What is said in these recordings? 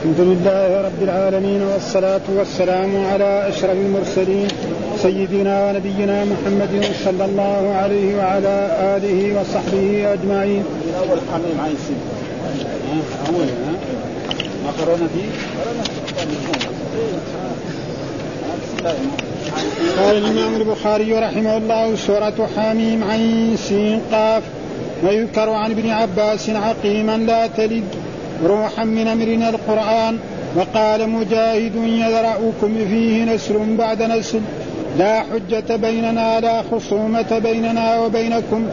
الحمد لله رب العالمين والصلاة والسلام على أشرف المرسلين سيدنا ونبينا محمد صلى الله عليه وعلى آله وصحبه أجمعين. أول حميم عين سين. أول ما قرأنا فيه؟ قال الإمام البخاري رحمه الله سورة حميم عين سين قاف ويذكر عن ابن عباس عقيما لا تلد روحا من أمرنا القرآن وقال مجاهد يذرأكم فيه نسل بعد نسل. لا حجة بيننا لا خصومة بيننا وبينكم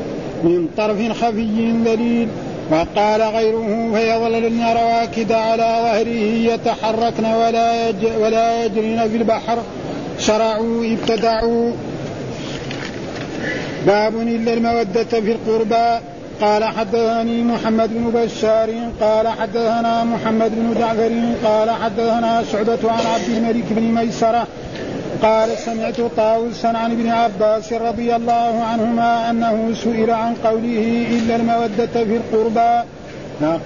من طرف خفي ذليل. وقال غيره فيظللن رواكد على ظهره يتحركن ولا يج ولا يجرين في البحر. شرعوا ابتدعوا. باب إلا المودة في القربى. قال حدثني محمد بن بشار قال حدثنا محمد بن جعفر قال حدثنا شعبة عن عبد الملك بن ميسرة قال سمعت طاووسا عن ابن عباس رضي الله عنهما أنه سئل عن قوله الا المودة في القربى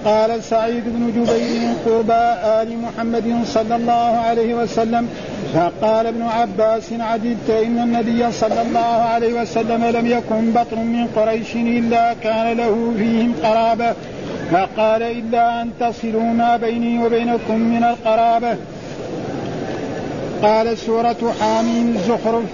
قال سعيد بن جبير قربى آل محمد صلى الله عليه وسلم. فقال ابن عباس عجبت إن النبي صلى الله عليه وسلم لم يكن بطن من قريش إلا كان له فيهم قرابة. فقال إلا أن تصلوا ما بيني وبينكم من القرابة. قال سورة حاميم الزخرف.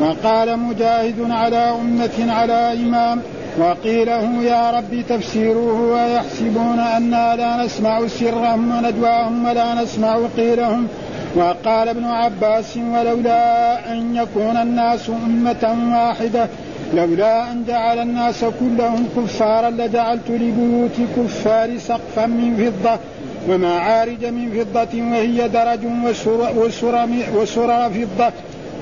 وقال مجاهد على أمة على إمام. وقيل له يا رب تفسيره ويحسبون أنا لا نسمع سرهم ونجواهم ولا نسمع قيلهم. وقال ابن عباس ولولا أن يكون الناس أمة واحدة لولا أن جعل الناس كلهم كفارا لجعلت لبيوت كفار سقفا من فضة ومعارج من فضة وهي درج وسرر, وسرر فضة.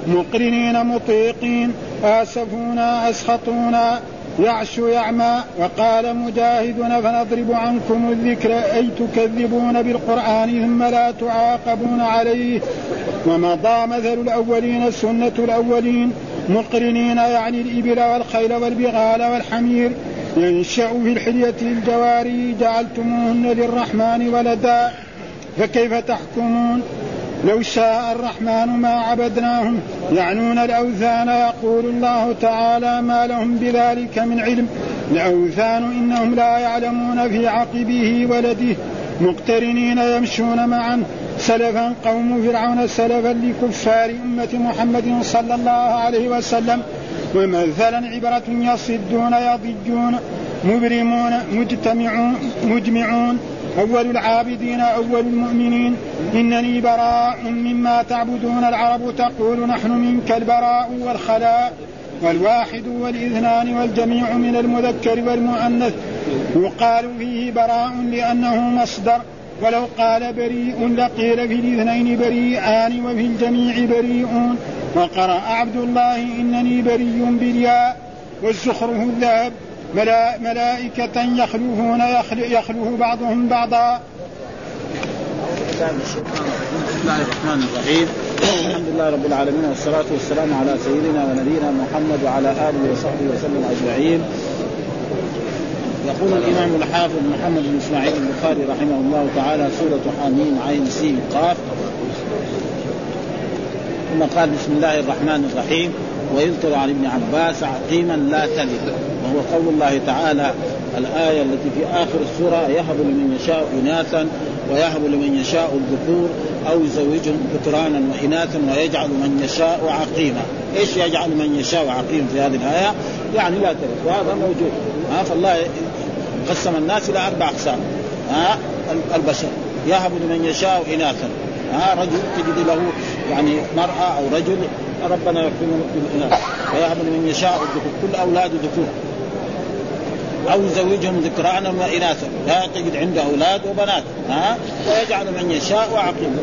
مقرنين مطيقين آسفونا أسخطونا يعشو يعمى وقال مجاهد فنضرب عنكم الذكر أي تكذبون بالقرآن ثم لا تعاقبون عليه. ومضى مثل الأولين سنة الأولين مقرنين يعني الإبل والخيل والبغال والحمير. ينشأ في الحلية الجواري جعلتموهن للرحمن ولدا فكيف تحكمون؟ لو شاء الرحمن ما عبدناهم يعنون الأوثان يقول الله تعالى ما لهم بذلك من علم. الأوثان إنهم لا يعلمون في عقبه ولده مقترنين يمشون معا. سلفا قوم فرعون سلفا لكفار أمة محمد صلى الله عليه وسلم. ومثلا عبرة يصدون يضجون مبرمون مجتمعون مجمعون. أول العابدين أول المؤمنين. إنني براء مما تعبدون. العرب تقول نحن منك البراء والخلاء والواحد والاثنان والجميع من المذكر والمؤنث. يقال فيه براء لأنه مصدر. ولو قال بريء لقيل في الاثنين بريئان وفي الجميع بريئون. وقرأ عبد الله إنني بريء بالياء والزخرف الذهب. ملائكة يخلفون يخلف بعضهم بعضا. بسم الله الرحمن الرحيم. الحمد لله رب العالمين والصلاة والسلام على سيدنا ونبينا محمد وعلى آله وصحبه وسلم أجمعين. يقول الإمام الحافظ محمد بن إسماعيل البخاري رحمه الله تعالى سورة حميم عين سين قاف. ثم قال بسم الله الرحمن الرحيم. ويذكر عن ابن عباس عقيما لا تلد. وهو قول الله تعالى الآية التي في آخر السورة يهب لمن يشاء إناثا ويهب لمن يشاء الذكور أو يزوجهم ذكرانا وإناثا ويجعل من يشاء عقيما. إيش يجعل من يشاء عقيما في هذه الآية؟ يعني لا تلد وهذا موجود. ها فالله قسم الناس إلى أربع أقسام. ها البشر. يهب لمن يشاء إناثا. ها رجل تجد له يعني مرأة أو رجل ربنا يكرمه بالإناث. ويهب لمن يشاء الذكور. كل أولاد ذكور. أو يزوجهم ذكرانا وإناثا. لا تجد عنده أولاد وبنات. ها؟ ويجعل من يشاء عقيما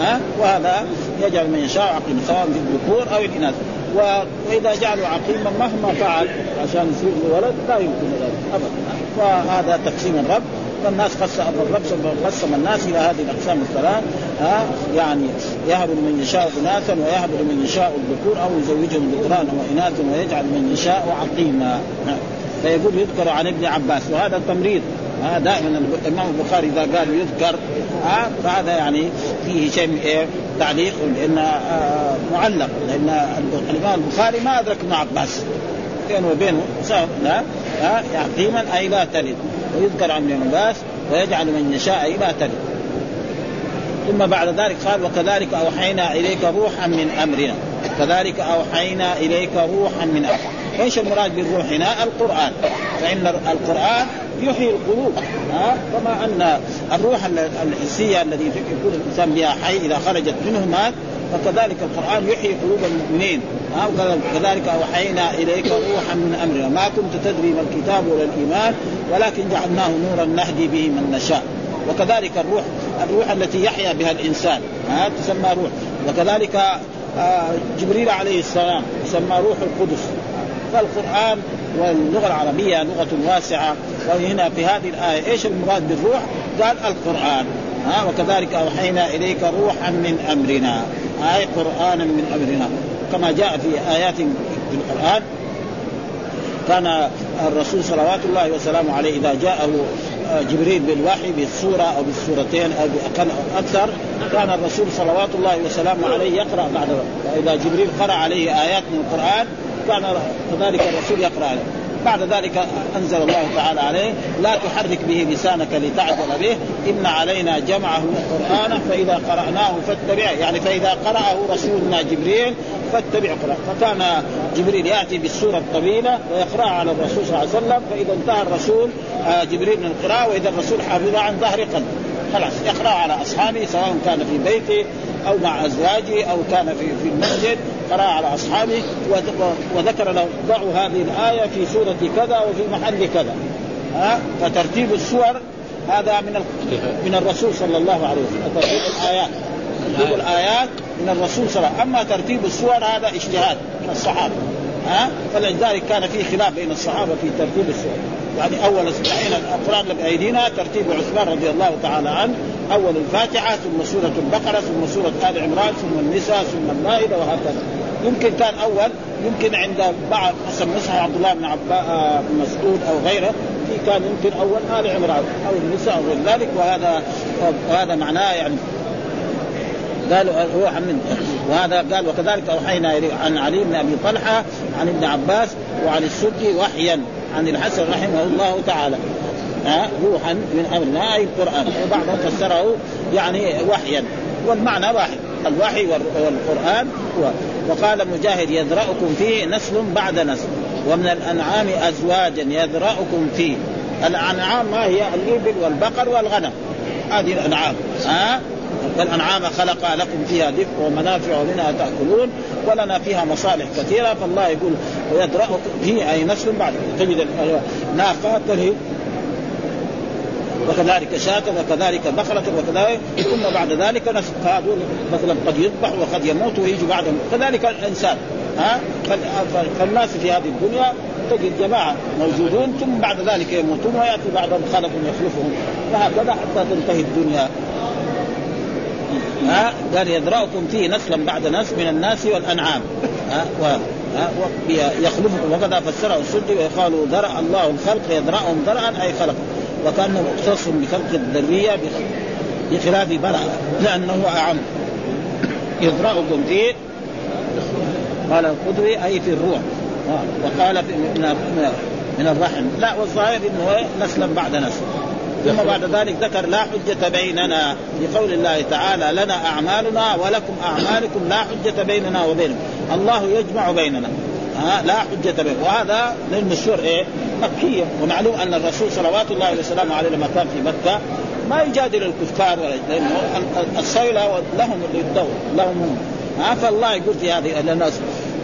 ها؟ وهذا يجعل من يشاء عقيما سواء في الذكور أو الإناث. وإذا جعلوا عقيما مهما فعل عشان يصير ولد لا يمكن ذلك ابدا. وهذا تقسيم الرب. فالناس قسم الرب قسم الناس إلى هذه الأقسام الثلاث. ها؟ يعني يهب لمن يشاء اناثا ويهب لمن يشاء الذكور أو يزوجهم ذكرانا واناثا ويجعل من يشاء عقيما. فيقول يذكر عن ابن عباس وهذا تمريض ها دائما الإمام البخاري إذا قال يذكر ها فهذا يعني فيه شيء من إيه؟ تعليق لأن آه معلق لأن الإمام البخاري ما أدرك ابن عباس. بينه وبينه لا ها يعقيما أي لا تلد ويذكر عن ابن عباس ويجعل من يشاء أي لا تلد. ثم بعد ذلك قال وكذلك أوحينا إليك روحا من أمرنا كذلك أوحينا إليك روحا من أمرنا. إيش المراد بالروح هنا؟ القرآن. فإن القرآن يحيي القلوب. ها؟ كما أن الروح الحسيه الذي يكون الإنسان بها حي إذا خرجت منه مات فكذلك القرآن يحيي قلوب المؤمنين. ها؟ وكذلك أوحينا إليك روحا من أمرنا. ما كنت تدري ما الكتاب ولا الإيمان ولكن جعلناه نورا نهدي به من نشاء. وكذلك الروح الروح التي يحيا بها الإنسان. ها؟ تسمى روح. وكذلك آه، جبريل عليه السلام يسمى روح القدس. فالقران واللغة العربية لغة واسعة. وهنا في هذه الآية إيش المراد بالروح؟ قال القرآن. ها وكذلك أوحينا إليك روحا من أمرنا. اي قرآنا من أمرنا. كما جاء في آيات في القرآن كان الرسول صلوات الله وسلامه عليه إذا جاءه جبريل بالوحي بالسورة أو بالسورتين أو باقل أو أكثر كان الرسول صلوات الله وسلامه عليه يقرأ بعد واذا جبريل قرأ عليه آيات من القرآن كان كذلك الرسول يقرأ. عليه بعد ذلك أنزل الله تعالى عليه لا تحرك به لسانك لتعجل به إن علينا جمعه قرانا فإذا قرأناه فاتبع يعني فإذا قرأه رسولنا جبريل فاتبع قرآن فكان جبريل يأتي بالسورة الطويلة ويقرأها على الرسول صلى الله عليه وسلم فإذا انتهى الرسول آه، جبريل من القراءة وإذا الرسول حافظها عن ظهر قلب. خلاص يقرا على أصحابه سواء كان في بيته أو مع أزواجه أو كان في في المسجد. قرأ على أصحابه وذكر له ضعوا هذه الآية في سورة كذا وفي محل كذا. ها؟ فترتيب السور هذا من من الرسول صلى الله عليه وسلم. ترتيب الآيات. ترتيب الآيات من الرسول صلى الله عليه وسلم. أما ترتيب السور هذا اجتهاد من الصحابة. ها؟ فلذلك كان في خلاف بين الصحابة في ترتيب السور. يعني أول الحين القرآن اللي بأيدينا ترتيب عثمان رضي الله تعالى عنه اول الفاتحة ثم سورة البقرة ثم سورة آل عمران ثم النساء ثم المائدة وهكذا. يمكن كان أول يمكن عند بعض حسب نصح عبد الله بن عباس مسعود أو غيره في كان يمكن أول آل عمران أو النساء أو غير ذلك وهذا وهذا معناه يعني قالوا روحا من؟ وهذا قال وكذلك أوحينا عن علي بن أبي طلحة عن ابن عباس وعن السدي وحيا عن الحسن رحمه الله تعالى. روحا من اي القرآن. وبعضهم فسره يعني وحيا. والمعنى واحد. الوحي والقرآن هو. وقال مجاهد يذرأكم فيه نسل بعد نسل. ومن الأنعام ازواجا يذرأكم فيه. الأنعام ما هي؟ الإبل والبقر والغنم. هذه الأنعام. ها؟ والأنعام خلق لكم فيها دفء ومنافع ومنها تأكلون. ولنا فيها مصالح كثيرة. فالله يقول ويدرأكم فيه أي نسل بعد. تجد ناقة تلهي وكذلك شاة وكذلك بقرة وكذلك ثم بعد ذلك نسل فهذول مثلا قد يذبح وقد يموت ويجي بعدهم كذلك الإنسان ها؟ فالناس في هذه الدنيا تجد جماعة موجودون ثم بعد ذلك يموتون ويأتي بعضهم خلف يخلفهم. وهكذا حتى تنتهي الدنيا. ها؟ قال يذرأكم فيه نسلا بعد نسل من الناس والأنعام. ها؟ و يخلفكم. وكذا فسره السدي ويقال ذرأ الله الخلق يذرأهم ذرأ أي خلق. وكأنه مختص بخلق الذرية بخلاف برأ لأنه أعم. يذرأكم فيه قال القدوي أي في الروح. وقال في من من الرحم. لا والظاهر إنه نسلا بعد نسل. ثم بعد ذلك ذكر لا حجة بيننا. لقول الله تعالى لنا أعمالنا ولكم أعمالكم لا حجة بيننا وبينكم. الله يجمع بيننا. ها لا حجة بيننا وهذا للمشهور إيه؟ مكية ومعلوم أن الرسول صلوات الله وسلامه عليه لما كان في مكة ما يجادل الكفار ولا لأنه الصيلة لهم للدور لهم هم. ها فالله يقول في هذه الناس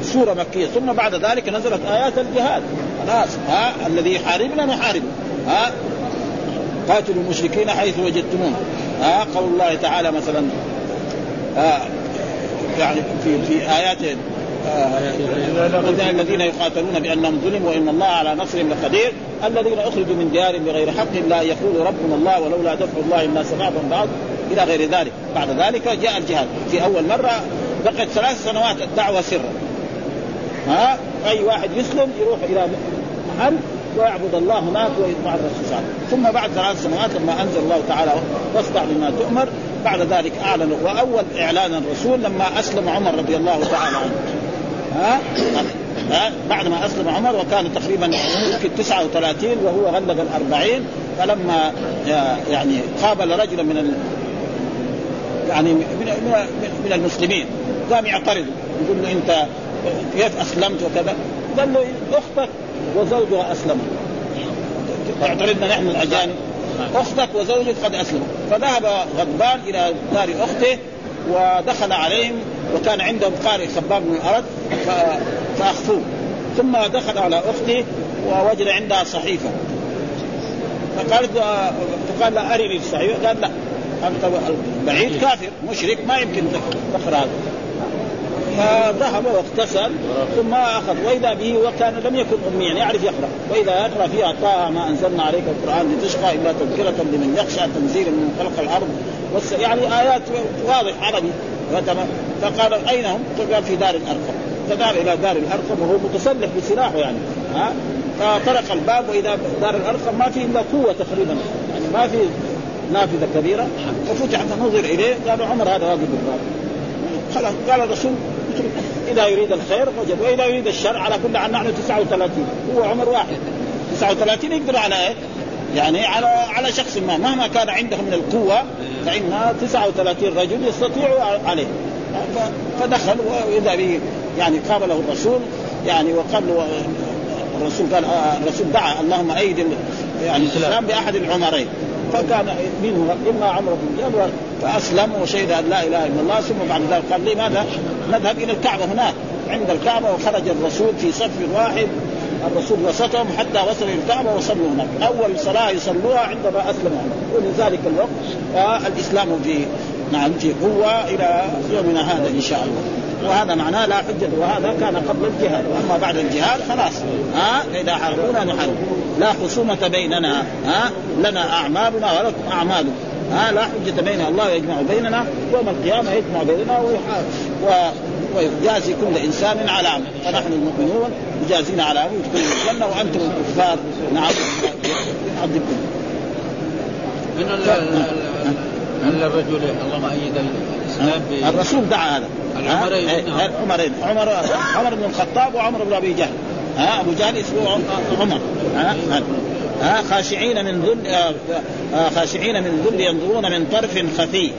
سورة مكية. ثم بعد ذلك نزلت آيات الجهاد. خلاص ها الذي يحاربنا نحاربه. ها قاتلوا المشركين حيث وجدتموهم. آه قول الله تعالى مثلا آه يعني في في ايات آه الذين يقاتلون بأنهم ظلموا وإن الله على نصرهم لقدير. الذين أخرجوا من ديارهم بغير حق لا يقول ربنا الله ولولا دفع الله الناس بعضهم بعض إلى غير ذلك. بعد ذلك جاء الجهاد. في أول مرة بقت ثلاث سنوات الدعوة سرا. ها؟ أي واحد يسلم يروح إلى محل ويعبد الله هناك ويطمع الرسول صلى ثم بعد ثلاث سنوات لما أنزل الله تعالى واصدع بما تؤمر بعد ذلك أعلن. وأول اعلان الرسول لما أسلم عمر رضي الله تعالى عنه. ها؟ ها؟ بعد ما أسلم عمر وكان تقريبا يمكن 39 وهو غلب الأربعين فلما يعني قابل رجلا من ال... يعني من من المسلمين قام يعترض يقول له أنت كيف أسلمت وكذا؟ قال له أختك وزوجها أسلموا. اعترضنا نحن الأجانب. أختك وزوجك قد أسلموا. فذهب غضبان إلى دار أخته ودخل عليهم وكان عندهم قارئ خباب بن الأرض فأخفوه. ثم دخل على أخته ووجد عندها صحيفة. فقالت فقال لا أرني الصحيفة؟ قال لا. انت بعيد كافر مشرك ما يمكن تقرا هذا. فذهب واغتسل ثم أخذ. وإذا به وكان لم يكن أميا يعني يعرف يقرأ. وإذا يقرأ فيها طه ما أنزلنا عليك القرآن لتشقى إلا تذكرة لمن يخشى تنزيل من خلق الأرض. والس... يعني آيات واضح عربي. فقال أين هم؟ فقال في دار الأرقم. فدار إلى دار الأرقم وهو متسلح بسلاحه يعني. ها؟ فطرق الباب وإذا دار الأرقم ما في إلا قوة تقريبا. يعني ما في نافذة كبيرة. ففتح فنظر إليه قالوا عمر هذا واقف بالباب خلاص قال الرسول إذا يريد الخير وجد وإذا يريد الشر على كل حال نحن 39 هو عمر واحد. 39 يقدر على إيه؟ يعني على على شخص ما. مهما كان عنده من القوة فإن 39 رجل يستطيع عليه. فدخل وإذا به يعني قابله الرسول يعني وقال له الرسول قال الرسول دعا اللهم أيد يعني الإسلام بأحد العمرين. فكان منه إما عمرو بن جابر فاسلم وشهد أن لا إله إلا الله ثم بعد ذلك قال لي ماذا؟ نذهب إلى الكعبة هناك عند الكعبة وخرج الرسول في صف واحد الرسول وسطهم حتى وصلوا إلى الكعبة وصلوا هناك، أول صلاة يصلوها عندما اسلموا ومن ذلك الوقت الإسلام في نعم في قوة إلى يومنا هذا إن شاء الله. وهذا معناه لا حجة وهذا كان قبل الجهاد. واما بعد الجهاد خلاص. ها فاذا حاربونا نحارب. لا خصومة بيننا. ها لنا أعمالنا ولكم أعمالكم. ها لا حجة بيننا الله يجمع بيننا يوم القيامة يجمع بيننا و... ويجازي كل إنسان على عمل فنحن المؤمنون يجازينا على عمل يدخلون الجنة وأنتم الكفار. نعم. يعذبكم من الرجل اللهم أيد الإسلام الرسول دعا هذا. العمرين. عمرين. عمر عمر بن الخطاب وعمر بن أبي جهل. ها؟ أبو جهل اسمه عمر. ها؟ ها خاشعين من ذل آه، آه، خاشعين من ذل ينظرون من طرف خفي.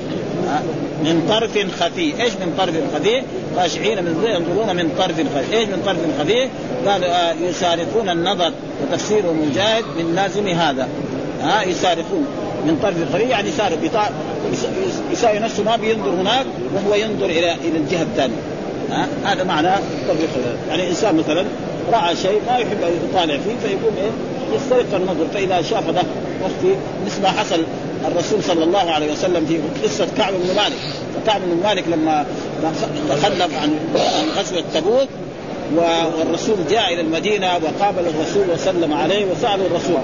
من طرف خفي، إيش من طرف خفي؟ خاشعين من ذل ينظرون من طرف خفي، إيش من طرف خفي؟ قالوا آه، يسارقون النظر وتفسير مجاهد من لازم هذا. ها يسارقون من طرف خفي يعني يسارق يساوي نفسه ما بينظر هناك وهو ينظر إلى إلى الجهة الثانية. هذا معنى طرف يعني إنسان مثلا رأى شيء ما يحب أن يطالع فيه فيقوم إيه؟ يسترق النظر فإذا شاف ده وقت مثل ما حصل الرسول صلى الله عليه وسلم في قصة كعب بن مالك. فكعب بن مالك لما تخلف عن عن غزوة تبوك والرسول جاء إلى المدينة وقابل الرسول وسلم عليه وسالوا الرسول.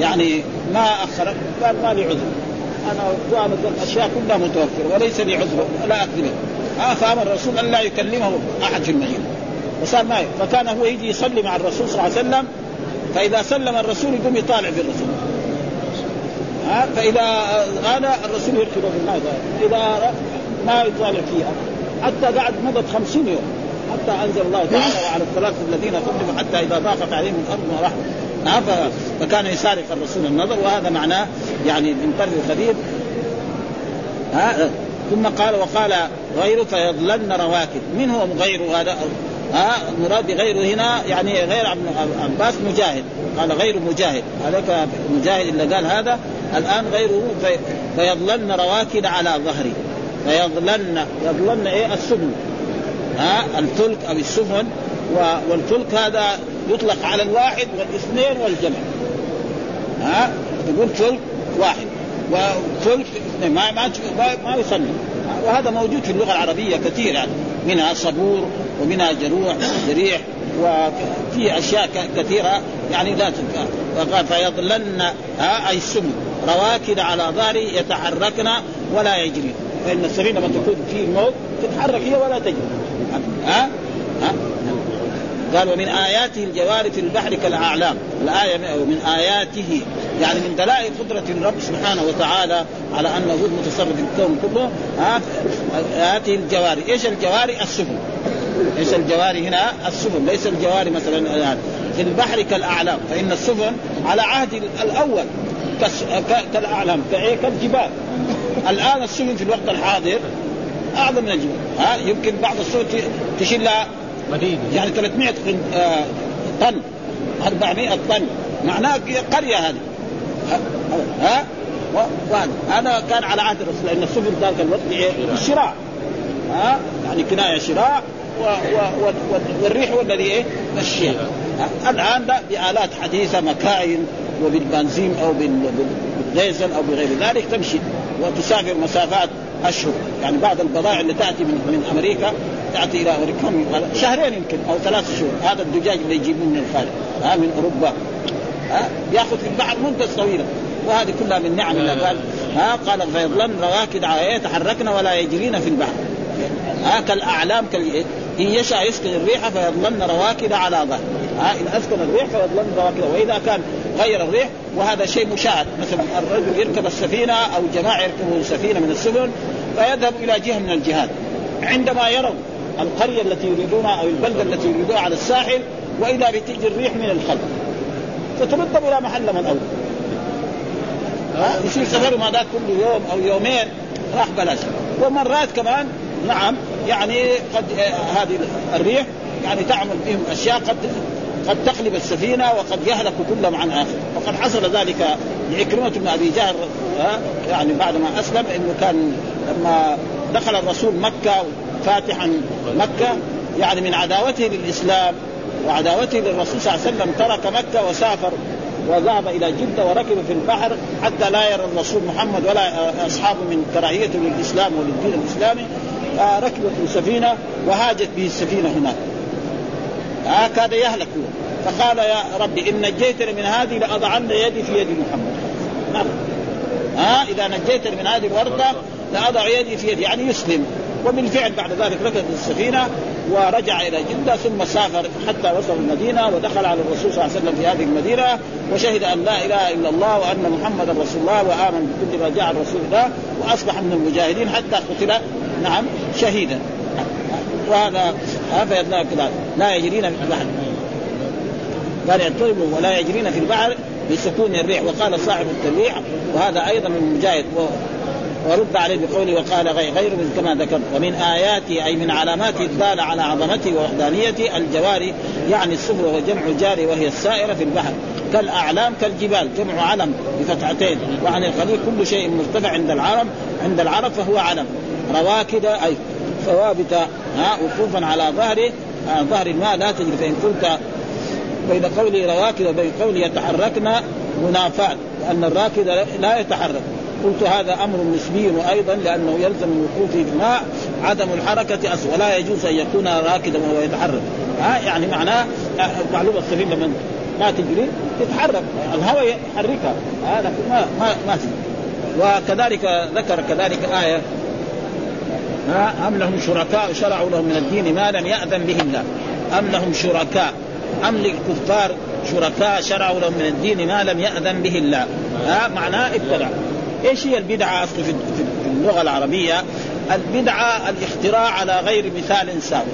يعني ما اخر قال ما لي عذر. أنا جامد الأشياء كلها متوفرة وليس لي عذر لا اكذب آه فأمر الرسول أن لا يكلمه أحد في المدينة. وصار ما فكان هو يجي يصلي مع الرسول صلى الله عليه وسلم فإذا سلم الرسول يقوم يطالع في الرسول ها؟ فإذا أنا الرسول يركضه في الماء. إذا ما يطالع فيها. حتى قعد مضت خمسين يوم. حتى أنزل الله تعالى وعلى الثلاثه الذين خلفوا حتى إذا ضاقت عليهم الأرض ورحمه فكان يسارق الرسول النظر وهذا معناه يعني من طرف الخبير. ها؟ ثم قال وقال غيره فيضللن رواكب. من هو غير هذا؟ ها؟ المراد بغيره هنا يعني غير عباس مجاهد. قال غير مجاهد. هذاك مجاهد اللي قال هذا. الآن غيره في فيضللن رواكد على ظهري. فيضللن يضللن إيه؟ السفن. ها؟ الفلك أو السفن. والفلك هذا يطلق على الواحد والاثنين والجمع. ها؟ تقول فلك واحد. وفلك اثنين. ما ما ما يصلي. وهذا موجود في اللغة العربية كثير يعني منها صبور ومنها جروح جريح وفي أشياء كثيرة يعني لا قال فيضلن ها أي السم رواكد على ظهري يتحركن ولا يجري. فإن السفينة لما تكون في الموت تتحرك هي ولا تجري. ها؟ ها؟ قال ومن آياته الجوار في البحر كالأعلام. الآية من آياته يعني من دلائل قدرة الرب سبحانه وتعالى على أنه هو المتصرف في الكون كله آياته الجواري. إيش الجواري؟ السفن. إيش الجواري هنا؟ السفن. ليس الجواري مثلا يعني في البحر كالأعلام. فإن السفن على عهد الأول كالأعلام. كالجبال. الآن السفن في الوقت الحاضر أعظم من الجبال ها؟ يمكن بعض السفن تشيل لها مدينة. يعني 300 آه، طن 400 طن. معناه قرية هذه. ها؟ هذا كان على عهد الرسول لأن السفن ذاك الوقت الشراع ها؟ يعني كناية شراع و و والريح هو الذي إيه؟ الشيء الآن بآلات حديثة مكاين وبالبنزين أو بالديزل أو بغير ذلك تمشي وتسافر مسافات أشهر. يعني بعض البضائع اللي تأتي من من أمريكا تأتي إلى أمريكا شهرين يمكن أو ثلاث شهور. هذا الدجاج اللي يجيبوه من الخارج ها من أوروبا. ها؟ يأخذ في البحر مدة طويلة. وهذه كلها من نعم الله. قال ها قال فيظلن رواكد يتحركن ولا يجرين في البحر. ها كالأعلام كال إن يشاء يسكن الريح فيظلن رواكد على ظهر. ها إن اسكن الريح فيظلن رواكد وإذا كان غير الريح وهذا شيء مشاهد. مثلا الرجل يركب السفينة أو جماعة يركبوا سفينة من السفن فيذهب إلى جهة من الجهات. عندما يروا القرية التي يريدونها أو البلدة التي يريدونها على الساحل وإذا بتيجي الريح من الخلف فتردهم إلى محل من اول يصير سفرهم هذاك كل يوم أو يومين راح بلاش ومرات كمان نعم يعني قد آه، هذه الريح يعني تعمل بهم أشياء قد قد تقلب السفينة وقد يهلك كلهم عن اخر وقد حصل ذلك لعكرمة بن أبي جهل يعني بعد ما أسلم إنه كان لما دخل الرسول مكة فاتحا مكة يعني من عداوته للإسلام وعداوته للرسول صلى الله عليه وسلم ترك مكة وسافر وذهب إلى جدة وركب في البحر حتى لا يرى الرسول محمد ولا اصحابه من كراهيته للإسلام وللدين الإسلامي. ركبت السفينه وهاجت به السفينة هناك. آه كاد يهلك فقال يا ربي إن نجيتني من هذه لأضعن يدي في يد محمد. نعم. ها آه إذا نجيتني من هذه الورطة لأضع يدي في يدي يعني يسلم. وبالفعل بعد ذلك ركب السفينة. ورجع إلى جدة ثم سافر حتى وصل المدينة ودخل على الرسول صلى الله عليه وسلم في هذه المدينة وشهد أن لا إله إلا الله وأن محمدا رسول الله وآمن بكل ما جاء رسول الله وأصبح من المجاهدين حتى قتل نعم شهيدا. وهذا هذا لا يجرين في البحر. قال يضطربوا ولا يجرين في البحر بسكون الريح وقال صاحب التبيع وهذا أيضا من مجاهد ورد عليه بقوله وقال غير, غير من كما ذكرت ومن آياته أي من علاماته الدالة على عظمته ووحدانيته الجواري يعني السفر وهو جمع جاري وهي السائرة في البحر كالأعلام كالجبال جمع علم بفتحتين وعن الخليل كل شيء مرتفع عند العرب عند العرب فهو علم رواكد أي ثوابت ها وقوفا على ظهره ظهر الماء لا تجري فإن قلت بين قوله رواكد وبين قوله يتحركن منافات لأن الراكد لا يتحرك. قلت هذا أمر نسبي وأيضا لأنه يلزم من وقوفه في الماء عدم الحركة أصلا ولا يجوز أن يكون راكدا وهو يتحرك. ها؟ يعني معناه معلومة السفينه لما ما تجري تتحرك الهواء يحركها. هذا ما ما ما تجري. وكذلك ذكر كذلك آية أم لهم شركاء شرعوا لهم من الدين ما لم يأذن به الله. أم لهم شركاء. أم للكفار شركاء شرعوا لهم من الدين ما لم يأذن به الله. ها؟ معناه ابتدع إيش هي البدعة؟ أصلا في اللغة العربية؟ البدعة الاختراع على غير مثال سابق.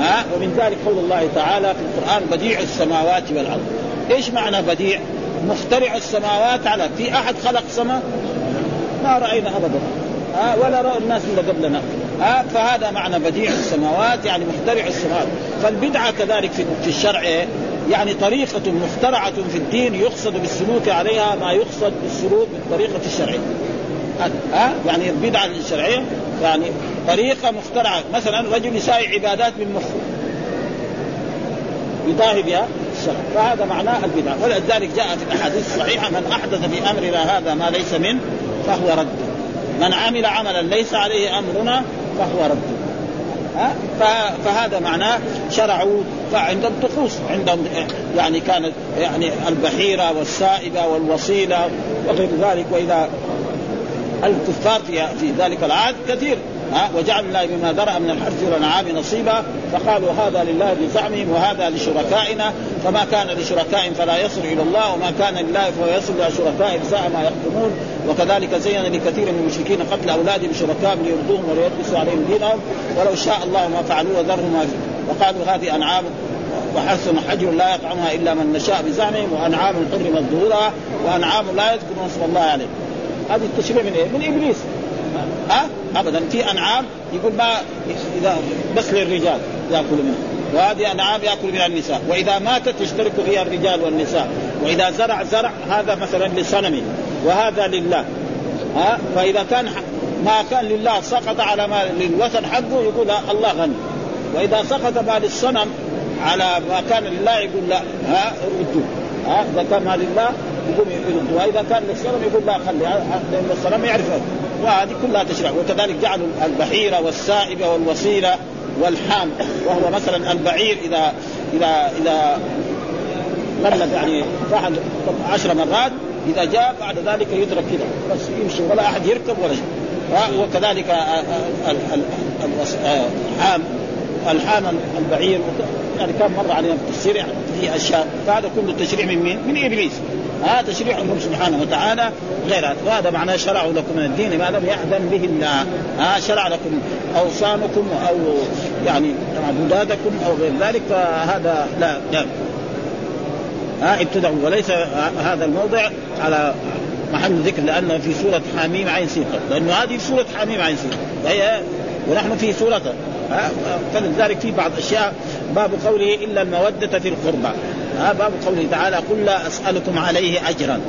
ها؟ ومن ذلك قول الله تعالى في القرآن بديع السماوات والأرض. إيش معنى بديع؟ مخترع السماوات على في أحد خلق سماء؟ ما رأينا أبدا. ها؟ ولا رأى الناس اللي قبلنا. ها؟ فهذا معنى بديع السماوات يعني مخترع السماوات. فالبدعة كذلك في الشرع يعني طريقة مخترعة في الدين يقصد بالسلوك عليها ما يقصد بالسلوك بالطريقة الشرعية. ها؟ يعني البدعة الشرعية. يعني طريقة مخترعة. مثلا رجل يساوي عبادات من مخه. يضاهي بها الشرع. فهذا معناه البدعة. ولذلك جاء في الأحاديث الصحيحة من أحدث في أمرنا هذا ما ليس منه فهو رد. من عمل عملا ليس عليه أمرنا فهو رد. فهذا معناه شرعوا فعندهم طقوس عندهم يعني كانت يعني البحيرة والسائبة والوصيلة وغير ذلك وإذا الكفار في في ذلك العهد كثير ها؟ وجعل الله بما ذرأ من الحرث والأنعام نصيبا فقالوا هذا لله بزعمهم وهذا لشركائنا فما كان لشركائهم فلا يصل إلى الله وما كان لله فهو يصل إلى شركائهم ساء ما يحكمون. وكذلك زين لكثير من المشركين قتل أولادهم شركائهم ليرضوهم وليلبسوا عليهم دينهم ولو شاء الله ما فعلوه وذرهم ما وقالوا هذه أنعام وحرث حجر لا يطعمها إلا من نشاء بزعمهم وأنعام حرمت ظهورها وأنعام لا يذكرون اسم الله عليه هذه التشريع من إيه؟ من إبليس. ها؟ أه؟ ابدا. في أنعام يقول ما إذا بس للرجال ياكل منها. وهذه أنعام ياكل منها النساء. وإذا ماتت يشترك فيها الرجال والنساء. وإذا زرع زرع هذا مثلا لصنم وهذا لله. ها؟ فإذا كان ما كان لله سقط على ما للوثن حقه يقول الله غني. وإذا سقط ما للصنم على ما كان لله يقول لا ها؟ ردوه ها؟ إذا كان ما لله يقوم يردوه وإذا كان للصنم يقول لا خلي. لأن الصنم يعرف وهذه كلها تشرع وكذلك جعلوا البحيرة والسائبة والوسيلة والحام. وهو مثلا البعير اذا اذا إذا ملت يعني فعل عشر مرات إذا جاء بعد ذلك يترك كذا بس يمشي ولا أحد يركب ولا شيء. وكذلك الحام. الحام البعير. يعني كم مر علينا في التفسير يعني في أشياء. فهذا كله تشريع من مين؟ من إبليس. هذا تشريع الله سبحانه وتعالى غير هذا. وهذا معناه شرعوا لكم من الدين ما لم يأذن به الله. ها شرع لكم أوصانكم أو يعني معبوداتكم أو غير ذلك. فهذا لا لا. ها ابتدعوا وليس هذا الموضع على محل ذكر لأنه في سورة حميم عين سين. لأنه هذه سورة حميم عين سين. وهي ونحن في سورة فلذلك في بعض الأشياء باب قوله إلا المودة في القربى. ها باب قوله تعالى قل لا أسألكم عليه أجرا.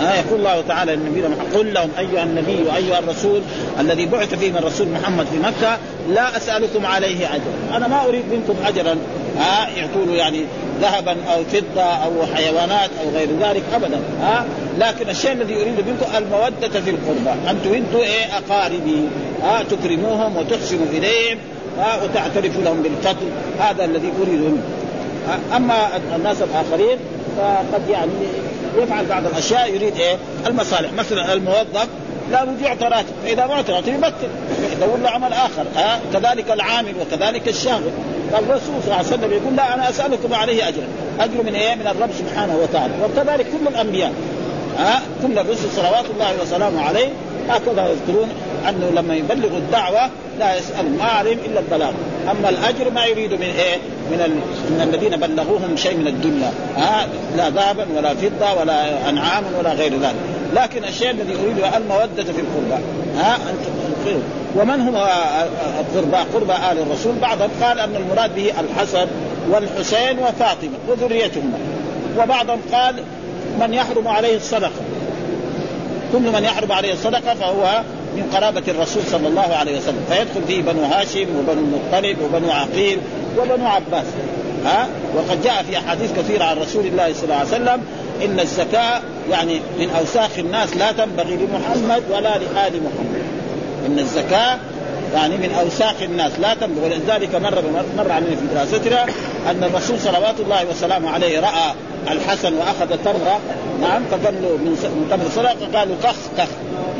ها يقول الله تعالى للنبي قل لهم أيها النبي وأيها الرسول الذي بعث فيهم الرسول محمد في مكة لا أسألكم عليه أجرا، أنا ما أريد منكم أجرا. ها يقولوا يعني ذهبا أو فضة أو حيوانات أو غير ذلك ابدا ها. لكن الشيء الذي اريد منكم المودة في القربى أنتم أنتم إيه أقاربي ها تكرموهم وتحسنوا إليهم ها وتعترفوا لهم بالفضل هذا الذي اريد منكم. أما الناس الآخرين فقد يعني يفعل بعض الأشياء يريد إيه المصالح. مثلا الموظف لا بد يعطى راتب فإذا ما اعطي راتب يبطل. يدور له عمل آخر. ها؟ كذلك العامل وكذلك الشاغل. فالرسول صلى الله عليه وسلم يقول لا أنا أسألكم عليه اجرا أجر من إيه؟ من الرب سبحانه وتعالى. وكذلك كل الأنبياء. ها؟ كل الرسل صلوات الله وسلامه عليه. هكذا يذكرون أنه لما يبلغ الدعوة لا يسأل ما عليهم إلا البلاغ. أما الأجر ما يريد من إيه؟ من ال... من الذين بلغوهم شيء من الدنيا ها؟ لا ذهبا ولا فضة ولا أنعام ولا غير ذلك. لكن الشيء الذي اريده المودة في القربى. ها؟ أنتم ومن هم قربى قربى آل الرسول. بعضهم قال أن المراد به الحسن والحسين وفاطمة وذريتهما. وبعضهم قال من يحرم عليه الصدقة. كل من يحرم عليه الصدقة فهو من قرابة الرسول صلى الله عليه وسلم فيدخل فيه بنو هاشم وبنو المطلب وبنو عقيل وبنو عباس. ها؟ وقد جاء في أحاديث كثيرة عن رسول الله صلى الله عليه وسلم إن الزكاة يعني من أوساخ الناس لا تنبغي لمحمد ولا لآل محمد. إن الزكاة يعني من اوساخ الناس. لا تنبغي. ولذلك مر مر علينا في دراستنا أن الرسول صلوات الله وسلامه عليه رأى الحسن وأخذ تمره نعم فقال له من تمر صدقه قالوا كخ كخ.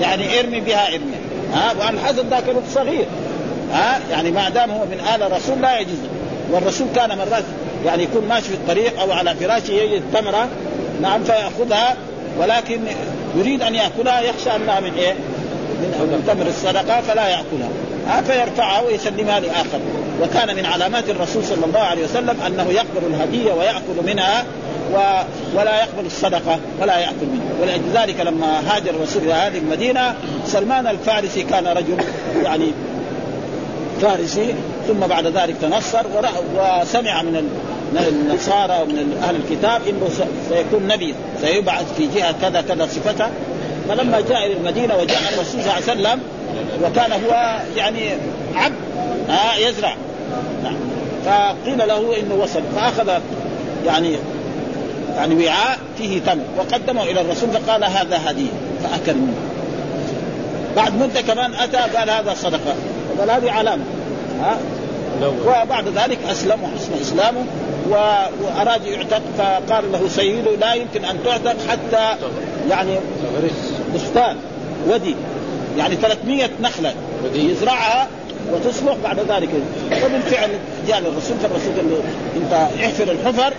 يعني ارمي بها ارمي. ها وعن الحسن ذاك صغير. ها يعني ما دام هو من آل الرسول لا يجوز. والرسول كان مرات يعني يكون ماشي في الطريق أو على فراشه يجد تمره نعم فيأخذها. ولكن يريد أن يأكلها يخشى أنها من إيه؟ من تمر الصدقة فلا يأكلها. ها فيرفعها ويسلمها لاخر وكان من علامات الرسول صلى الله عليه وسلم أنه يقبل الهدية ويأكل منها و... ولا يقبل الصدقة ولا يأكل منها. ولذلك لما هاجر الرسول إلى هذه المدينة سلمان الفارسي كان رجل يعني فارسي ثم بعد ذلك تنصر وسمع من النصارى ومن أهل الكتاب إنه سيكون نبي سيبعث في جهة كذا كذا صفته فلما جاء إلى المدينة وجاء الرسول صلى الله عليه وسلم وكان هو يعني عبد آه يزرع. نعم. فقيل له إنه وصل فأخذ يعني يعني وعاء فيه تمر وقدمه إلى الرسول فقال هذا هدية فأكل منه. بعد مدة كمان أتى قال هذا صدقة. قال هذه علامة. ها وبعد ذلك اسلم وحسن إسلامه واراد يعتق فقال له سيده لا يمكن أن تعتق حتى يعني بستان ودي. يعني 300 نخلة يزرعها وتصلح بعد ذلك. وبالفعل جاء للرسول فالرسول قال له أنت احفر الحفر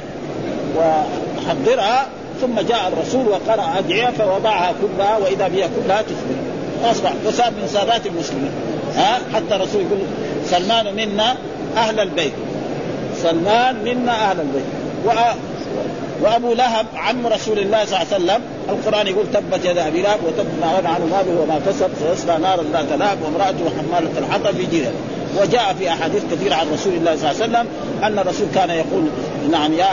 وحضرها. ثم جاء الرسول وقرأ أدعية فوضعها كلها وإذا بها كلها تثبت أصبح وصار من سادات المسلمين. ها؟ حتى الرسول يقول سلمان منا أهل البيت. سلمان منا أهل البيت. وأبو لهب عم رسول الله صلى الله عليه وسلم القرآن يقول تبت يد أبي لهب وتب ما غنى عنه ماله وما كسب سيصلى نارا ذات لهب وامرأته حمالة الحطب في جيره وجاء في أحاديث كثيرة عن رسول الله صلى الله عليه وسلم أن الرسول كان يقول نعم يا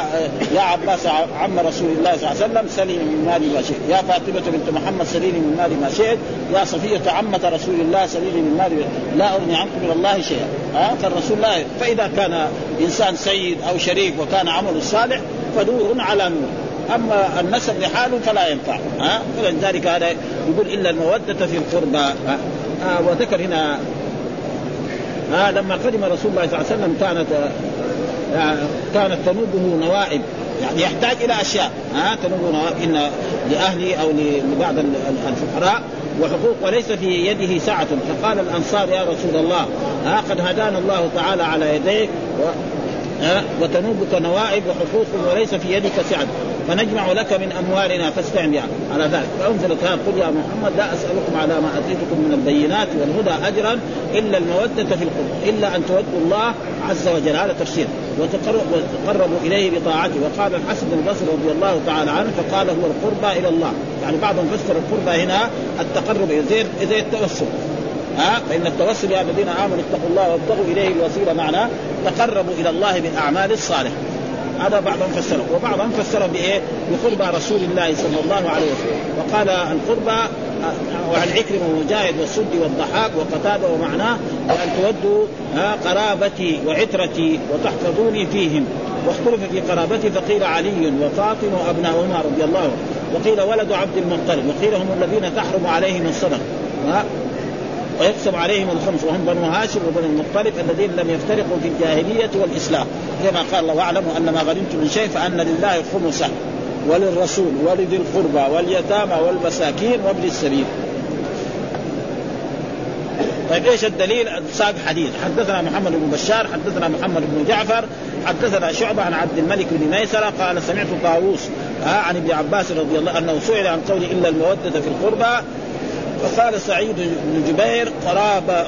يا عباس عم رسول الله صلى الله عليه وسلم سليني من مالي ما شئت، يا فاطمة بنت محمد سليني من مالي ما شئت، يا صفية عمة رسول الله سليني من مالي لا أغني عنكم من الله شيئا، ها؟ فالرسول لا فإذا كان إنسان سيد أو شريف وكان عمله صالح فنور على نور. أما النسب لحاله فلا ينفع. ها؟ فلذلك هذا يقول إلا المودة في القربى. آه وذكر هنا ها لما قدم رسول الله صلى الله عليه وسلم كانت آه كانت تنوبه نوائب. يعني يحتاج إلى أشياء. ها؟ تنوبه نوائب إن لاهله أو لبعض الفقراء. وحقوق وليس في يده سعة فقال الأنصار يا رسول الله ها قد هدانا الله تعالى على يديك وتنوبك نوائب وحقوق وليس في يدك سعة. فنجمع لك من أموالنا فاستعن بها. على ذلك. فانزلت هذا قل يا محمد لا أسألكم على ما أتيتكم من البينات والهدى أجرا إلا المودة في القرب إلا أن تودوا الله عز وجل. هذا تفسير. وتقربوا إليه بطاعته. وقال الحسن بن البصري رضي الله تعالى عنه فقال هو القربى إلى الله. يعني بعضهم فسر القربى هنا التقرب زي التوسل. ها؟ فإن التوسل يا الذين آمنوا اتقوا الله وابتغوا إليه الوسيلة معناه تقربوا إلى الله بالاعمال الصالحة. هذا بعضهم فسره. وبعضهم فسره بإيه؟ بقربى رسول الله صلى الله عليه وسلم. وقال القربى وعن عكرمه ومجاهد والسد والضحاك وقتادة ومعناه وان تودوا قرابتي وعترتي وتحفظوني فيهم. واختلف في قرابتي فقيل علي وفاطمه وأبناؤهما رضي الله عنه وقيل ولد عبد المطلب. وقيل هم الذين تحرم عليهم الصدقة. ويقسم عليهم الخمس وهم بنو هاشم وبنو المطلب الذين لم يفترقوا في الجاهلية والإسلام. كما قال الله واعلموا أن ما غنمتم من شيء فأن لله خمسه وللرسول ولذي القربى واليتامى والمساكين وابن السبيل. طيب إيش الدليل؟ ساق حديث. حدثنا محمد بن بشار حدثنا محمد بن جعفر حدثنا شعبة عن عبد الملك بن ميسرة قال سمعت طاووس عن ابن عباس رضي الله عنه سئل عن قول إلا المودة في القربى فقال سعيد بن جبير قرابة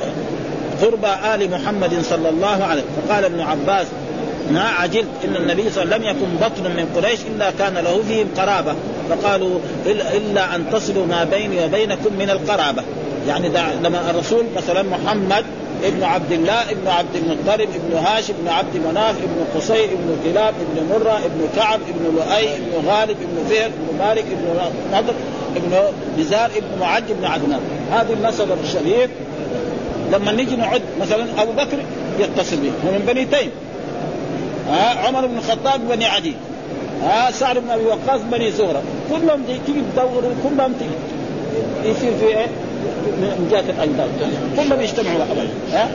قرب آل محمد صلى الله عليه فقال ابن عباس ما عجلت إن النبي صلى الله عليه وسلم لم يكن بطن من قريش إلا كان له فيهم قرابة. فقالوا إلا أن تصلوا ما بيني وبينكم من القرابة. يعني لما الرسول مثلا محمد ابن عبد الله ابن عبد المطلب ابن هاشم ابن عبد مناف ابن قصي ابن كلاب ابن مرة ابن كعب ابن لؤي ابن غالب ابن فهر ابن مالك ابن نضر ابن نزار ابن معج ابن عدنان. هذه النسب الشريف. لما نيجي نعد مثلا أبو بكر يتصل به هو من بني تيم. ها عمر بن الخطاب بني عدي. ها سعد بن أبي وقاص بني زهرة. كلهم تيجي تدوروا كلهم تيجي. يصير في إيه؟ من جهه الاجداد كلهم يجتمعوا ها؟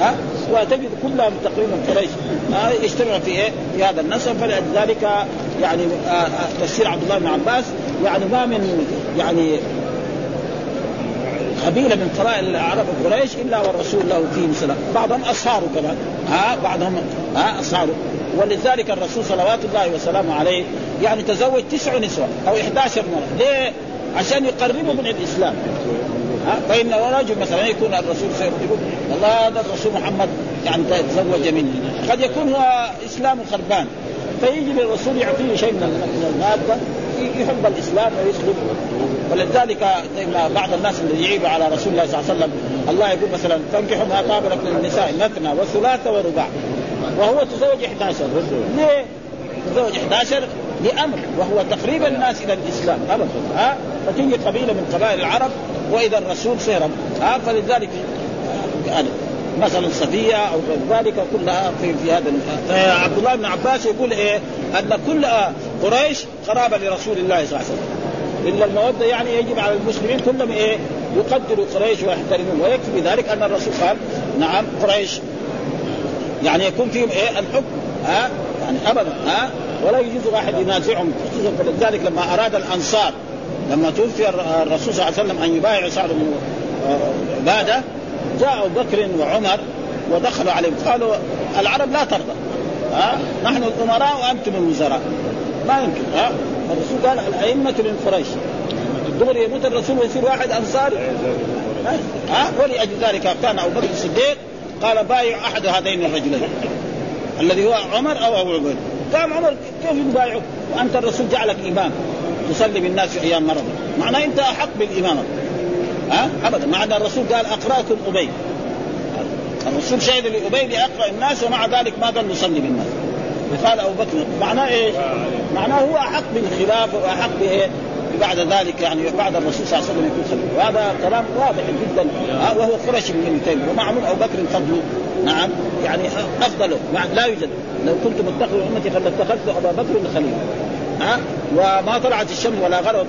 ها؟ وتجد كلهم تقريبا قريش. يجتمعوا في إيه؟ في هذا النسب. فلذلك يعني آه، آه، تفسير عبد الله بن عباس يعني ما من يعني قبيلة من قبائل العرب قريش إلا والرسول له فيهم سلام، بعضهم اصهاره كمان، ها؟ بعضهم ها؟ اصهاره، ولذلك الرسول صلوات الله وسلامه عليه يعني تزوج تسع نسوة أو 11 مرة، ليه؟ عشان يقربوا من الإسلام. فإن رجل مثلا يكون الرسول يقول والله هذا الرسول محمد يعني تزوج مني. قد يكون هو اسلامه خربان. فيجي للرسول يعطيه شيء من المادة يحب الإسلام ويسلم. ولذلك بعض الناس اللي يعيبوا على رسول الله صلى الله عليه وسلم الله يقول مثلا تنكحوا ما طاب لكم من النساء مثنى وثلاث ورباع. وهو تزوج 11 ليه؟ تزوج 11 لأمر وهو تقريب الناس إلى الإسلام. ابدا ها؟ فتيجي قبيلة من قبائل العرب وإذا الرسول سيرا ها؟ فلذلك يعني مثلا صفية أو غير ذلك كلها في, في هذا عبد الله بن عباس يقول إيه؟ أن كل قريش قرابة لرسول الله صلى الله عليه وسلم. إلا المودة يعني يجب على المسلمين كلهم إيه؟ يقدروا قريش ويحترمون. ويكفي ذلك أن الرسول قال نعم قريش. يعني يكون فيهم إيه؟ الحكم. ها؟ يعني ابدا. ها؟ ولا يجوز واحد ينازعهم خصوصا فلذلك لما أراد الأنصار لما توفي الرسول صلى الله عليه وسلم أن يبايع سعد بن عبادة جاء بكر وعمر ودخلوا عليهم قالوا العرب لا ترضى ها؟ نحن الأمراء وأنتم الوزراء. ما يمكن ها؟ الرسول قال الأئمة من قريش. دغري يموت الرسول ويصير واحد أنصاري. ها؟ ولأجل ذلك كان أبو بكر الصديق قال بايع أحد هذين الرجلين الذي هو عمر أو أبو عبيد. قام عمر كيف يبايعه وأنت الرسول جعلك إمام. تصلي بالناس في أيام مرض. معناه أنت أحق بالامامه ها؟ ابدا. مع أن الرسول قال أقراكم أبي. الرسول شهد لأبي لأقرأ الناس ومع ذلك ما قال نصلي بالناس قال أبو بكر معناه إيش؟ معناه هو أحق بالخلافه وأحق بإيه؟ بعد ذلك يعني بعد الرسول صلى الله عليه وسلم يكون خليفه وهذا كلام واضح جدا. وهو قرشي من ابن تيمية. ومعلوم أبو بكر فضله. نعم. يعني أفضله. لا يوجد. لو كنت متخذ أمتي فلاتخذت أبا بكر خليفه ها؟ وما طلعت الشمس ولا غربت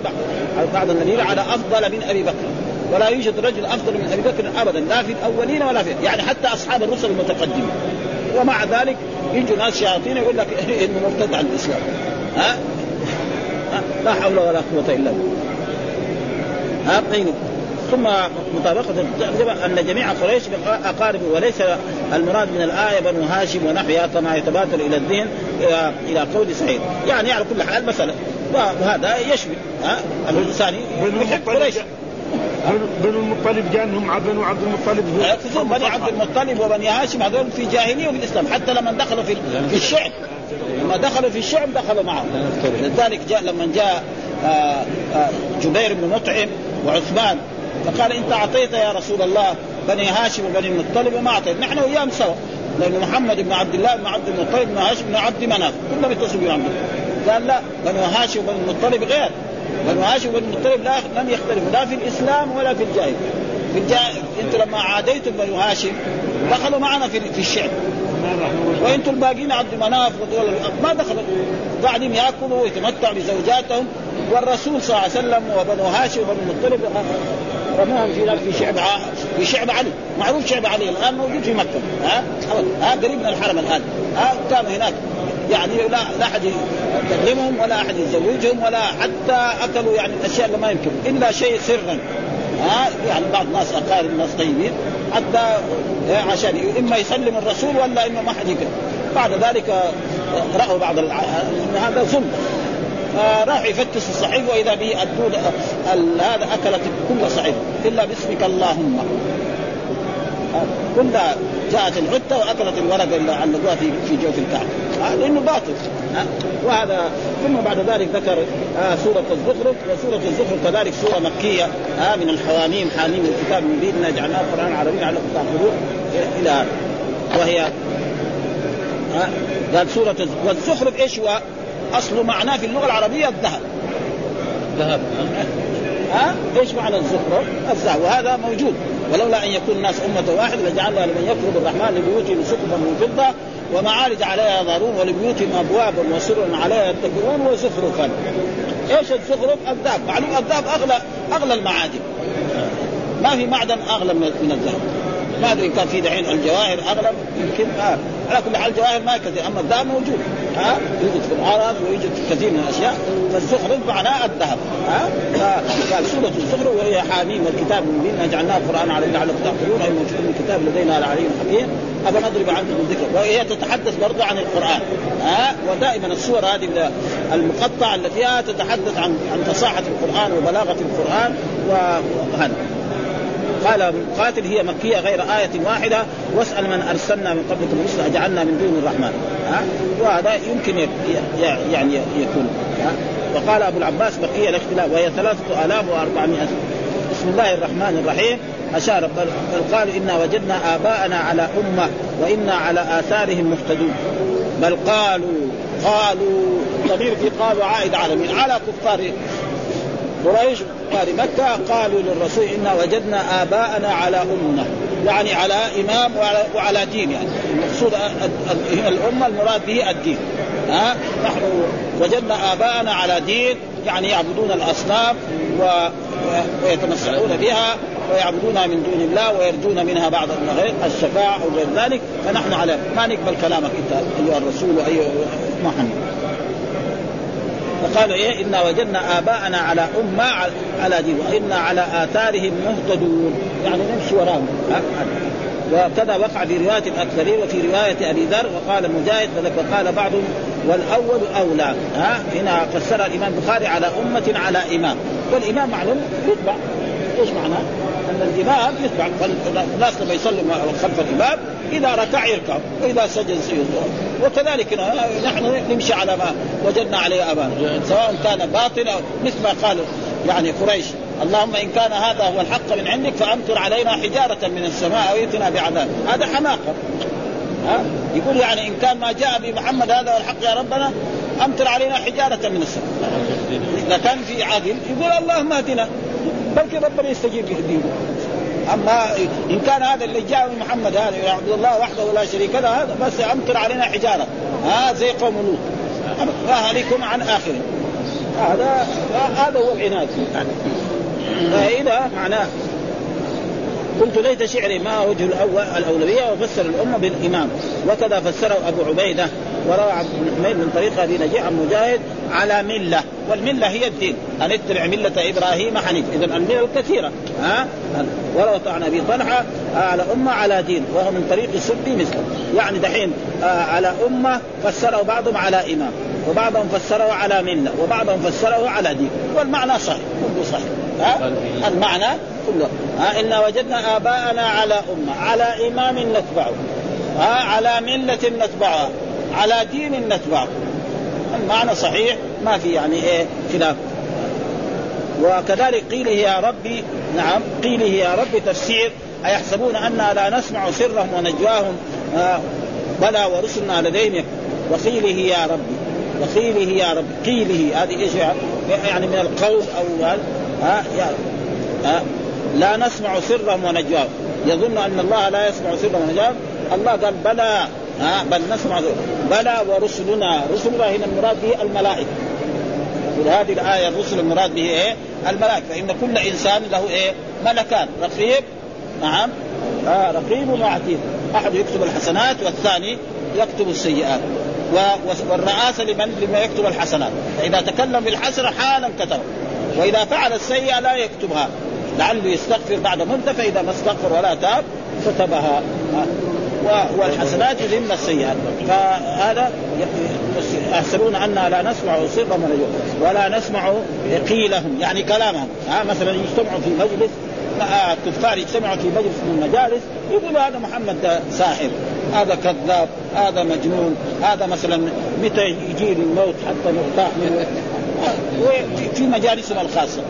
بعد النبي على أفضل من أبي بكر. ولا يوجد رجل أفضل من أبي بكر ابدا لا في الأولين ولا في يعني حتى أصحاب الرسل المتقدمين. ومع ذلك يجوا ناس شياطين يقول لك إنه مرتد عن الاسلام ها؟ لا حول ولا قوة إلا بالله. ها؟ ثم مطابقة أن جميع قريش أقارب وليس المراد من الآية بنو هاشم ونحوها كما يتبادر إلى الذهن إلى قول سعيد. يعني على كل حال مثلا وهذا يشمل ها؟ الإنسان يحب قريش. بنو المطلب جاءهم بنو عبد المطلب بني عبد المطلب وبني هاشم هذول في جاهلية وفي الإسلام. حتى لما دخلوا في في الشعب. لما دخلوا في الشعب دخلوا معهم. لذلك جاء لما جاء آه، آه، جبير بن مطعم وعثمان فقال انت اعطيت يا رسول الله بني هاشم وبني المطلب وما أعطيت. نحن وياهم سوا. لأن محمد بن عبد الله بن عبد المطلب بن هاشم بن عبد مناف. كلهم يتصلوا بعبد قال لا بنو هاشم وبني المطلب غير. بنو هاشم وبني المطلب لا لم يختلفوا. لا في الإسلام ولا في الجاهل. في الجاهل أنتم لما عاديتم بنو هاشم دخلوا معنا في في الشعب وأنتم الباقيين عبد مناف ودول ما دخلوا. قاعدين يأكلوا ويتمتعوا بزوجاتهم والرسول صلى الله عليه وسلم وبنو هاشم وبنو المطلب رموهم في في شعب في شعب علي. معروف شعب علي. الآن موجود في مكة. ها؟ ها؟ قريب من الحرم الآن. ها؟ كانوا هناك. يعني لا لا أحد يكلمهم ولا أحد يزوجهم ولا حتى أكلوا يعني الأشياء اللي ما يمكن. إلا شيء سرا. ها؟ يعني بعض الناس أقارب ناس طيبين. حتى عشان إما يسلم الرسول ولا إنه ما حد يكلم. بعد ذلك رأوا بعض هذا ظلم. راح يفتش الصحيح وإذا به الدود هذا أكلت كل صحيح إلا باسمك اللهم. كلها جاءت العتة وأكلت الورقه اللي علقوها في في جوف الكعبة. لأنه باطل. وهذا ثم بعد ذلك ذكر آه سورة الزخرف وسورة الزخرف كذلك سورة مكية. آه من الحواميم حاميم الكتاب مبين جعلناه قرآن عربي لعلكم تعقلون إلى وهي آه قال سورة والزخرف إيش هو؟ أصل معناه في اللغة العربية الذهب. ذهب. ها؟ إيش معنى الزخرف؟ الذهب. وهذا موجود. ولولا أن يكون الناس أمة واحدة لجعلنا لمن يكفر بالرحمن لبيوتهم سقفا من فضة ومعارج عليها يظهرون ولبيوتهم ابوابا وسرا عليها يتكئون وزخرفا إيش الزخرف؟ الذهب. معلوم الذهب اغلى أغلى المعادن. ما في معدن أغلى من الذهب. ما أدري كان في دحين الجواهر أغلى يمكن آه. على كل حال الجواهر ما كثير. أما الذهب موجود. ها؟ يوجد في العرب ويوجد في كثير من الأشياء. فالزخرف معناه الذهب. ها؟ قال سورة الزخرف وهي حاميم والكتاب المبين جعلناه قرآن على لعلكم تعقلون أي موجود من الكتاب لدينا العلي الحكيم. افنضرب عنكم الذكر وهي تتحدث برضه عن القرآن. ها؟ ودائما السور هذه المقطعة التي فيها تتحدث عن عن فصاحة القرآن وبلاغة القرآن وهذا. قال قاتل هي مكية غير آية واحدة. واسأل من أرسلنا من قبلكم رسلا جعلنا من دون الرحمن. ها؟ وهذا يمكن يعني يكون. ها؟ وقال أبو العباس بقية الاختلاف وهي ثلاثة آلاف وأربعمائة. بسم الله الرحمن الرحيم. أشار بل قال إنا وجدنا آباءنا على أمة وإنا على آثارهم مهتدون. بل قالوا قالوا ضمير في قالوا عائد على من على كفار قريش كفار مكة قالوا للرسول إنا وجدنا آباءنا على أمة يعني على إمام وعلى, وعلى دين يعني. المقصود الأمة المراد به الدين. ها؟ نحن وجدنا آباءنا على دين يعني يعبدون الأصنام و... ويتمسحون بها ويعبدونها من دون الله ويرجون منها بعض الشفاعة أو غير ذلك. فنحن على ما نقبل كلامك أنت أيها الرسول وأيها محمد فقال إيه؟ إنا وجدنا آباءنا على أمة على دين وإنا على آثارهم مهتدون. يعني نمشي وراهم. وكذا وقع في رواية الأكثرين وفي رواية أبي ذر وقال مجاهد وقال بعضهم والأول أولى. ها؟ هنا فسر الإمام البخاري على أمة على إمام. والإمام معلوم يتبع. إيش معناه؟ ان الامام يتبع الناس لما يصلوا خلف الامام إذا ركع يركع وإذا سجد سجد. وكذلك نحن نمشي على ما وجدنا عليه ابانا سواء كان باطل أو مثل ما قال يعني قريش. اللهم إن كان هذا هو الحق من عندك فأمطر علينا حجارة من السماء أو ائتنا بعذاب. هذا حماقة. ها؟ يقول يعني إن كان ما جاء بمحمد هذا هو الحق يا ربنا أمطر علينا حجارة من السماء. إذا كان في عادل يقول اللهم اهدنا بلكي ربنا يستجيب يهديه أما إن كان هذا اللي جاء من محمد هذا يعبد الله وحده لا شريك له هذا بس أمطر علينا حجارة. ها زي قوم لوط. واهلكم عن اخره هذا هذا هو العناد. فإذا معناه قلت ليت شعري ما وجه الأول الأولوية وفسر الأمة بالإمام. وكذا فسره أبو عبيدة. وروى عبد الحميد من طريق أبي نجيح عن مجاهد على ملة. والملة هي الدين. أن اتبع ملة إبراهيم حنيف إذا الملة الكثيرة. ها؟ وروى عن أبي طلحة على أمة على دين. وهو من طريق السدي مثله يعني دحين على أمة فسره بعضهم على إمام. وبعضهم فسره على ملة. وبعضهم فسره على دين. والمعنى صحيح. كله صحيح. ها؟ المعنى كله. ها؟ إنا وجدنا آباءنا على أمة. على إمام نتبعه. ها؟ على ملة نتبعها. على دين نتبعه المعنى صحيح ما في يعني إيه خلاف. وكذلك قيله يا ربي نعم قيله يا ربي تفسير أيحسبون أنا لا نسمع سرهم ونجواهم؟ آه بلى ورسلنا لديهم. وقيله يا ربي وقيله يا رب قيله هذه إيش يعني؟ من القول أو ها يا ها لا نسمع سرهم ونجواهم. يظن أن الله لا يسمع سرهم ونجواهم؟ الله قال بلى. ها بل نسمع بلى ورسلنا رسلنا هنا المراد به الملائكة. في هذه الآية الرسل المراد به إيه؟ الملائكة. فإن كل إنسان له إيه؟ ملكان. رقيب؟ نعم. آه رقيب وعتيد. أحد يكتب الحسنات والثاني يكتب السيئات. والرئاسة لمن لما يكتب الحسنات. فإذا تكلم بالحسنة حالا كتب. وإذا فعل السيئة لا يكتبها. لعله يستغفر بعد مدة فإذا ما استغفر ولا تاب كتبها. والحسنات يذم السيئات. فهذا يحسبون أننا لا نسمع سرهم ولا نسمع قيلهم يعني كلامهم. ها مثلا يجتمعوا في مجلس الكفار يجتمعوا في مجلس من المجالس يقولوا هذا محمد ساحر هذا كذاب هذا مجنون هذا مثلا متى يجي الموت حتى نرتاح منه؟ في مجالسهم الخاصة.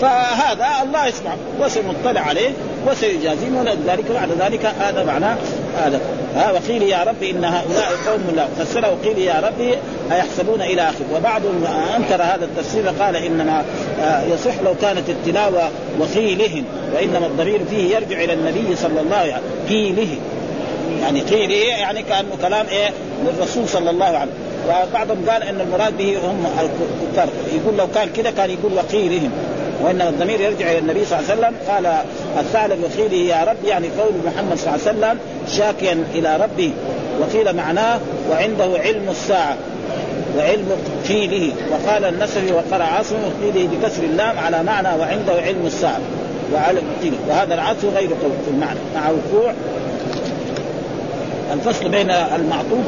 فهذا الله يسمع وسيطلع عليه وسيجازيهم ولذلك بعد ذلك هذا معناه هذا. ها وقيل يا رب إن هؤلاء قوم لا. فسره وقيل يا ربي أيحسبون إلى اخره وبعضهم أنكر هذا التفسير قال إنما يصح لو كانت التلاوة وقيلهم وإنما الضمير فيه يرجع إلى النبي صلى الله عليه وسلم قيله يعني قيل إيه؟ يعني كأنه كلام إيه؟ للرسول صلى الله عليه وسلم. وبعضهم قال إن المراد به هم الكفار. يقول لو كان كذا كان يقول وقيلهم. وانما الضمير يرجع إلى النبي صلى الله عليه وسلم قال الثعلب وقيله يا رب يعني قول محمد صلى الله عليه وسلم شاكيا إلى ربه وقيل معناه وعنده علم الساعة وعلم قيله وقال النسوي وقرأ عاصم قيله بكسر اللام على معنى وعنده علم الساعة وعلم قيله وهذا العطف غير قول في المعنى مع وقوع الفصل بين المعطوف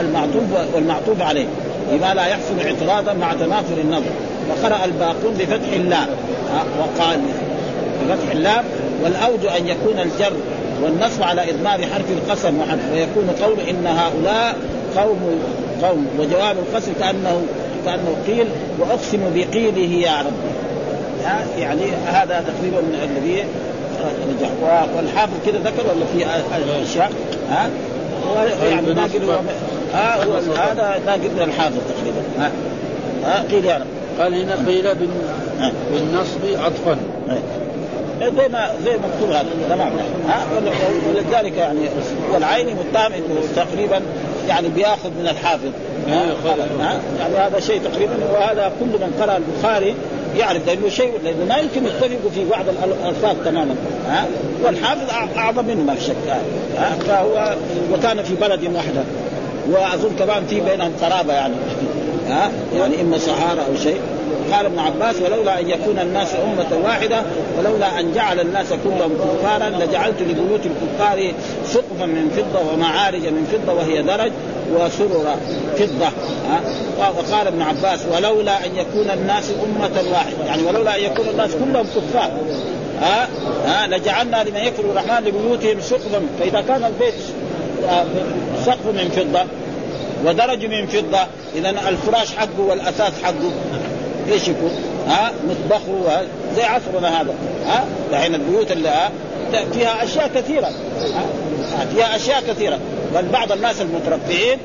المعطوف والمعطوف عليه لما لا يحصل اعتراضا مع تنافر النظر. وقرأ الباقون بفتح اللام. وقال بفتح اللام والأوج أن يكون الجر والنصب على إضمار حرف القسم وحرف ويكون قول إن هؤلاء قوم قوم. وجواب القسم كأنه كأنه قيل وأقسم بقيله يا رب. يعني هذا تقريبا الذي رجع والحافظ كذا ذكر ولا في أشياء؟ ها؟ يعني ناقل ها هذا ناقل الحافظ تقريبا. ها؟ قيل يعني قال هنا قيل بالنصب عطفا. زي ما زي مكتوب هذا تمام. ها ولذلك يعني والعين متهم انه تقريبا يعني بياخذ من الحافظ. ها؟ ها؟ يعني هذا شيء تقريبا وهذا كل من قرأ البخاري يعرف لأنه شيء لأنه ما يمكن يتفقوا في بعض الألفاظ تماما. ها؟ والحافظ أعظم منه ما في شك. ها؟ فهو وكان في بلد وحده وأظن كمان في بينهم قرابة يعني. ها؟ يعني إما صحارى أو شيء. قال ابن عباس ولولا أن يكون الناس أمة واحدة ولولا أن جعل الناس كلهم كفارا لجعلت لبيوت الكفار سقفا من فضة ومعارج من فضة وهي درج وسرر فضة. وقال ابن عباس ولولا أن يكون الناس أمة واحدة. يعني ولولا أن يكون الناس كلهم كفار. ها؟ ها؟ لجعلنا لمن يكفر الرحمن لبيوتهم سقفا. فإذا كان البيت آه، سقف من فضة ودرج من فضة. إذا الفراش حقه والأساس حقه. إيش يكون؟ ها؟ مطبخه زي عصرنا هذا. ها؟ دحين البيوت اللي ها؟ فيها أشياء كثيرة. ها؟ فيها أشياء كثيرة. بل بعض الناس المترفعين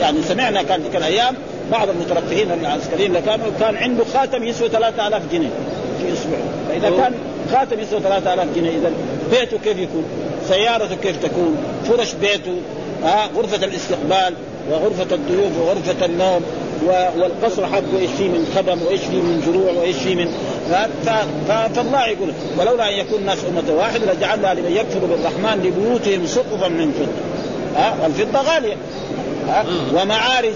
يعني سمعنا كان تلك الأيام بعض المترفعين العسكريين اللي كانوا كان عنده خاتم يسوى 3000 جنيه في أسبوع. فإذا كان خاتم يسوى 3000 جنيه إذا بيته كيف يكون؟ سيارته كيف تكون؟ فرش بيته ها؟ غرفة الاستقبال وغرفة الضيوف وغرفة النوم والقصر حقه إيش فيه من خدم وإيش فيه من زروع وإيش فيه من فالله يقول ولولا أن يكون الناس أمة واحدة لجعلنا لمن يكفر بالرحمن لبيوتهم سقفا من فضة. ها؟ الفضه غالية. ها؟ ومعارج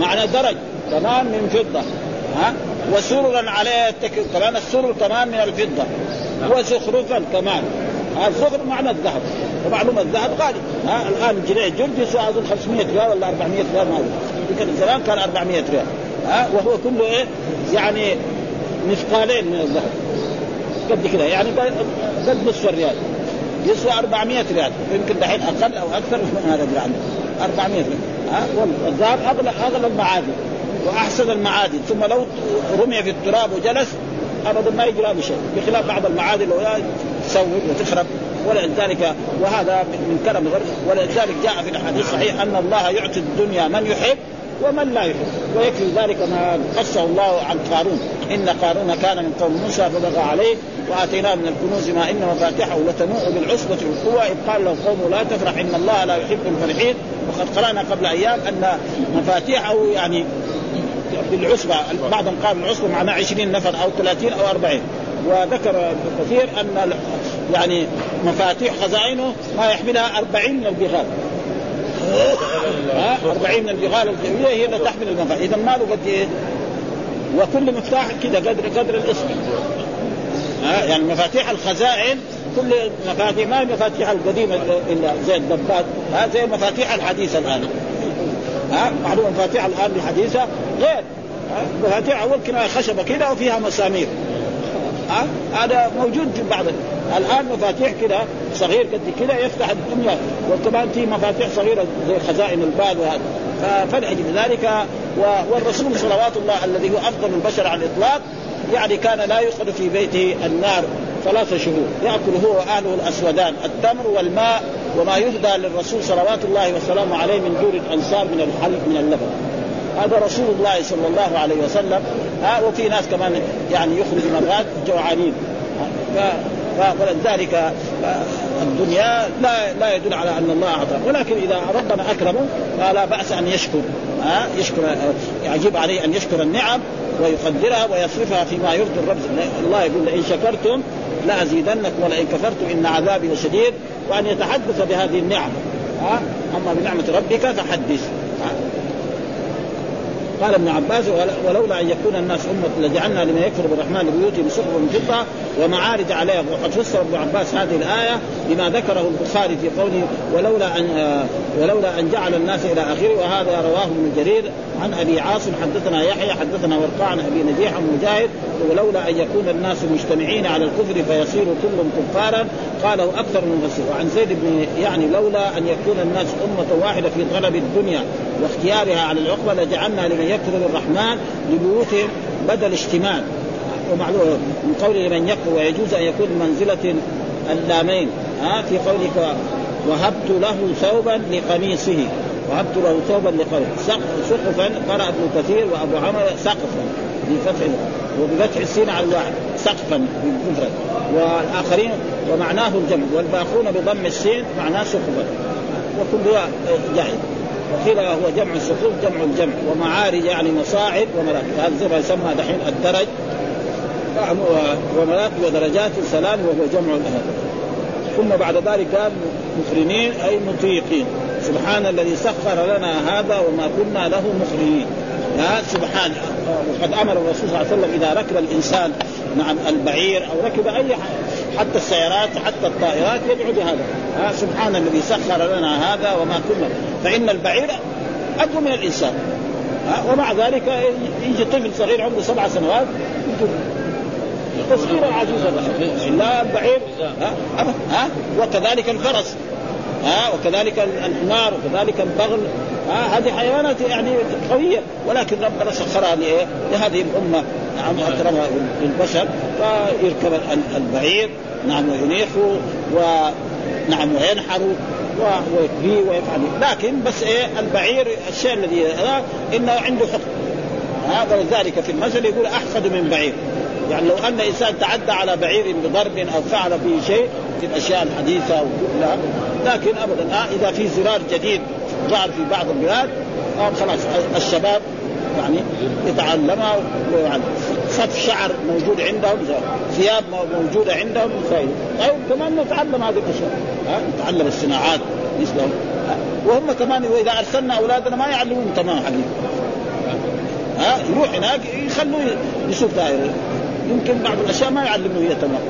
معنى درج. كمان من فضة. ها؟ وسررا عليها كمان السرر كمان من الفضة. وزخرفا كمان الزخرف معنى الذهب. ومعلومة الذهب غالي. ها الآن جنيه جلد يسوى اظن 500 ريال ولا 400 ريال ما يمكن زمان كان 400 ريال ها وهو كله إيه يعني مثقالين من الذهب. قد كذا يعني قد نصف الريال. يسوى 400 ريال يمكن دحين أقل أو أكثر من هذا الريال 400 ريال ها والذهب أغلى أغلى المعادن وأحسن المعادن. ثم لو رمي في التراب وجلس ابدا ما يجرى له شيء بخلاف بعض المعادن لو تسوي وتخرب ولذلك وهذا من كرم ولذلك جاء في الحديث الصحيح أن الله يعطي الدنيا من يحب ومن لا يحب. ويكفي ذلك ما قصه الله عن قارون. إن قارون كان من قوم موسى فبغى عليه وآتيناه من الكنوز ما ان مفاتحه لتنوء بالعصبة بالقوه إذ قال له قوم لا تفرح إن الله لا يحب الفرحين. وقد قرأنا قبل أيام أن مفاتيحه يعني بالعصبة بعضهم قال العصبة معناه 20 نفر أو 30 أو 40 وذكر كثير أن يعني مفاتيح خزائنه ما يحملها 40 من البغال. ها؟ 40 من البغال الجميلة هي اللي تحمل المفاتيح. إذا ماله قد إيه؟ وكل مفتاح كذا قدر قدر الاسم. ها؟ يعني مفاتيح الخزائن كل مفاتيح ما هي مفاتيح القديمة الا زي الدبات ها؟ زي المفاتيح الحديثة الآن. ها؟ معلومة مفاتيح الآن الحديثه غير. مفاتيح أول كنا خشبة كده وفيها مسامير. ها هذا موجود في بعض الآن مفاتيح كده صغير قد كده يفتح الدنيا وكمان في مفاتيح صغيرة زي خزائن الباب وهذا. ففرح بذلك والرسول صلوات الله الذي هو أفضل البشر على الإطلاق يعني كان لا يوقد في بيته النار ثلاث شهور. يأكل هو واهله الأسودان التمر والماء وما يهدى للرسول صلوات الله وسلامه عليه من دور الأنصار من الحلب من اللبن. هذا رسول الله صلى الله عليه وسلم ها وفي ناس كمان يعني يخرج مرات جوعانين. ولذلك الدنيا لا لا يدل على أن الله اعطى ولكن إذا ربنا أكرمه فلا بأس أن يشكر ها يشكر يجب عليه أن يشكر النعم ويقدرها ويصرفها فيما يرضي الرب. الله يقول لئن شكرتم لأزيدنكم ولئن كفرتم إن عذابي لشديد. وأن يتحدث بهذه النعم ها أما بنعمة ربك فحدث. قال ابن عباس ولولا أن يكون الناس أمة لجعلنا لمن يكفر بالرحمن لبيوتهم سقفا من فضة ومعارج عليها. وقد فسر ابن عباس هذه الآية بما ذكره البخاري في قوله ولولا أن ولولا أن جعل الناس إلى آخره. وهذا رواه ابن جرير عن أبي عاصم حدثنا يحيى حدثنا ورقاع عن أبي نجيح عن مجاهد. ولولا أن يكون الناس مجتمعين على الكفر فيصير كلهم كفارا. قاله أكثر من مفسر وعن زيد بن يعني لولا أن يكون الناس أمة واحدة في طلب الدنيا واختيارها على العقبة لجعلنا لمن يكفر بالرحمن لبيوتهم بدل اشتمال ومعلوم من قول لمن يكفر ويجوز أن يكون منزلة اللامين ها في قولك وهبت له ثوبا لقميصه. وهبت له ثوبا لقميصه. سقفا قرأ ابن كثير وأبو عمر سقفا بفتح وبفتح السين على الواحد سقفا بالمفرد والآخرين ومعناه الجمع والباقون بضم السين معناه سقفا. وكلها جائز وقيل هو جمع السقوف جمع الجمع. ومعارج يعني مصاعد ومراكب. هذا يسمى دحين الدرج. ومراكب ودرجات سلام وهو جمع هذا ثم بعد ذلك قال مقرنين أي مطيقين. سبحان الذي سخر لنا هذا وما كنا له مقرنين. ها سبحان. وقد أمر الرسول صلى الله عليه وسلم إذا ركب الإنسان نعم البعير أو ركب أي حتى السيارات حتى الطائرات يدعو بهذا سبحان الذي سخر لنا هذا وما كنا فإن البعير اقوى من الإنسان ومع ذلك يجي طفل صغير عمره سبع سنوات تصغير العجوز لا البعير ها, ها وكذلك الفرس ها وكذلك الحمار وكذلك البغل ها هذه حيوانات يعني قوية ولكن ربنا سخرها لايه؟ لهذه الأمة نعم أكرمها للبشر فيركب البعير نعم وينيخ ونعم وينحر ويكفيه ويفعل. لكن بس إيه البعير الشيء الذي إنه عنده حكم. هذا ولذلك في المثل يقول احفظ من بعير. يعني لو أن إنسان تعدى على بعير بضرب أو فعل به شيء في الأشياء الحديثة وكلها لكن ابدا آه إذا في زرار جديد ظهر في بعض البلاد آه خلاص الشباب يعني يتعلمها ويعني صف شعر موجود عندهم ثياب موجودة عندهم فايدة. طيب كمان نتعلم هذه الأشياء. نتعلم الصناعات. مثلهم وهم كمان واذا أرسلنا أولادنا ما يعلمون تمام حقيقة. ها؟ يروح هناك يخلوه يسوق دائرة. يمكن بعض الأشياء ما يعلمه هي تمام.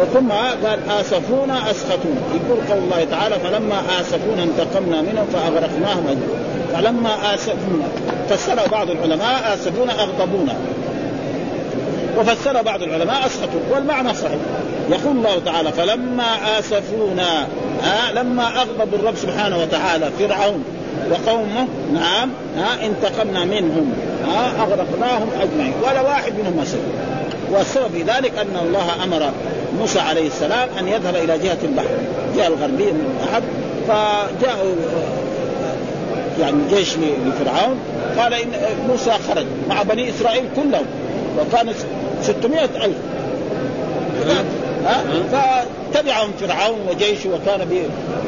وثم قال آسفونا اسخطونا يقول قول الله تعالى فلما آسفونا انتقمنا منهم فأغرقناهم أجمعين. فلما آسفونا فسر بعض العلماء آسفونا أغضبونا. وفسر بعض العلماء اسخطوا والمعنى صحيح. يقول الله تعالى فلما آسفونا آه لما اغضب الرب سبحانه وتعالى فرعون وقومه نعم ها انتقمنا منهم ها أغرقناهم أجمعين. ولا واحد منهم ما والسبب في ذلك أن الله أمر موسى عليه السلام أن يذهب إلى جهة البحر. الجهه الغربيه من البحر فجاءوا يعني جيش لفرعون قال إن موسى خرج مع بني إسرائيل كلهم وكانوا 600 ألف. ها؟ فتبعهم فرعون وجيشه وكان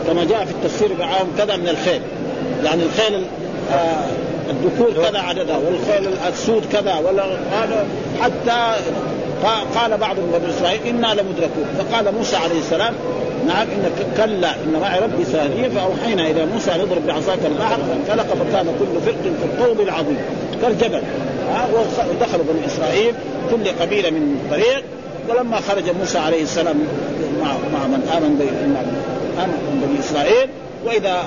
كما جاء في التفسير معهم كذا من الخيل. يعني الخيل آه الذكور كذا عددها والخيل السود كذا ولا حتى قال بعض بني إسرائيل إنا لمدركون. فقال موسى عليه السلام نعم إن كلا إن معي ربي سيهدين فأوحينا إلى موسى أن اضرب بعصاك البحر فانفلق فكان كل فرق في الطوب العظيم كالجبل. ودخلوا بني إسرائيل كل قبيلة من طريق ولما خرج موسى عليه السلام مع مع من آمن من بني إسرائيل وإذا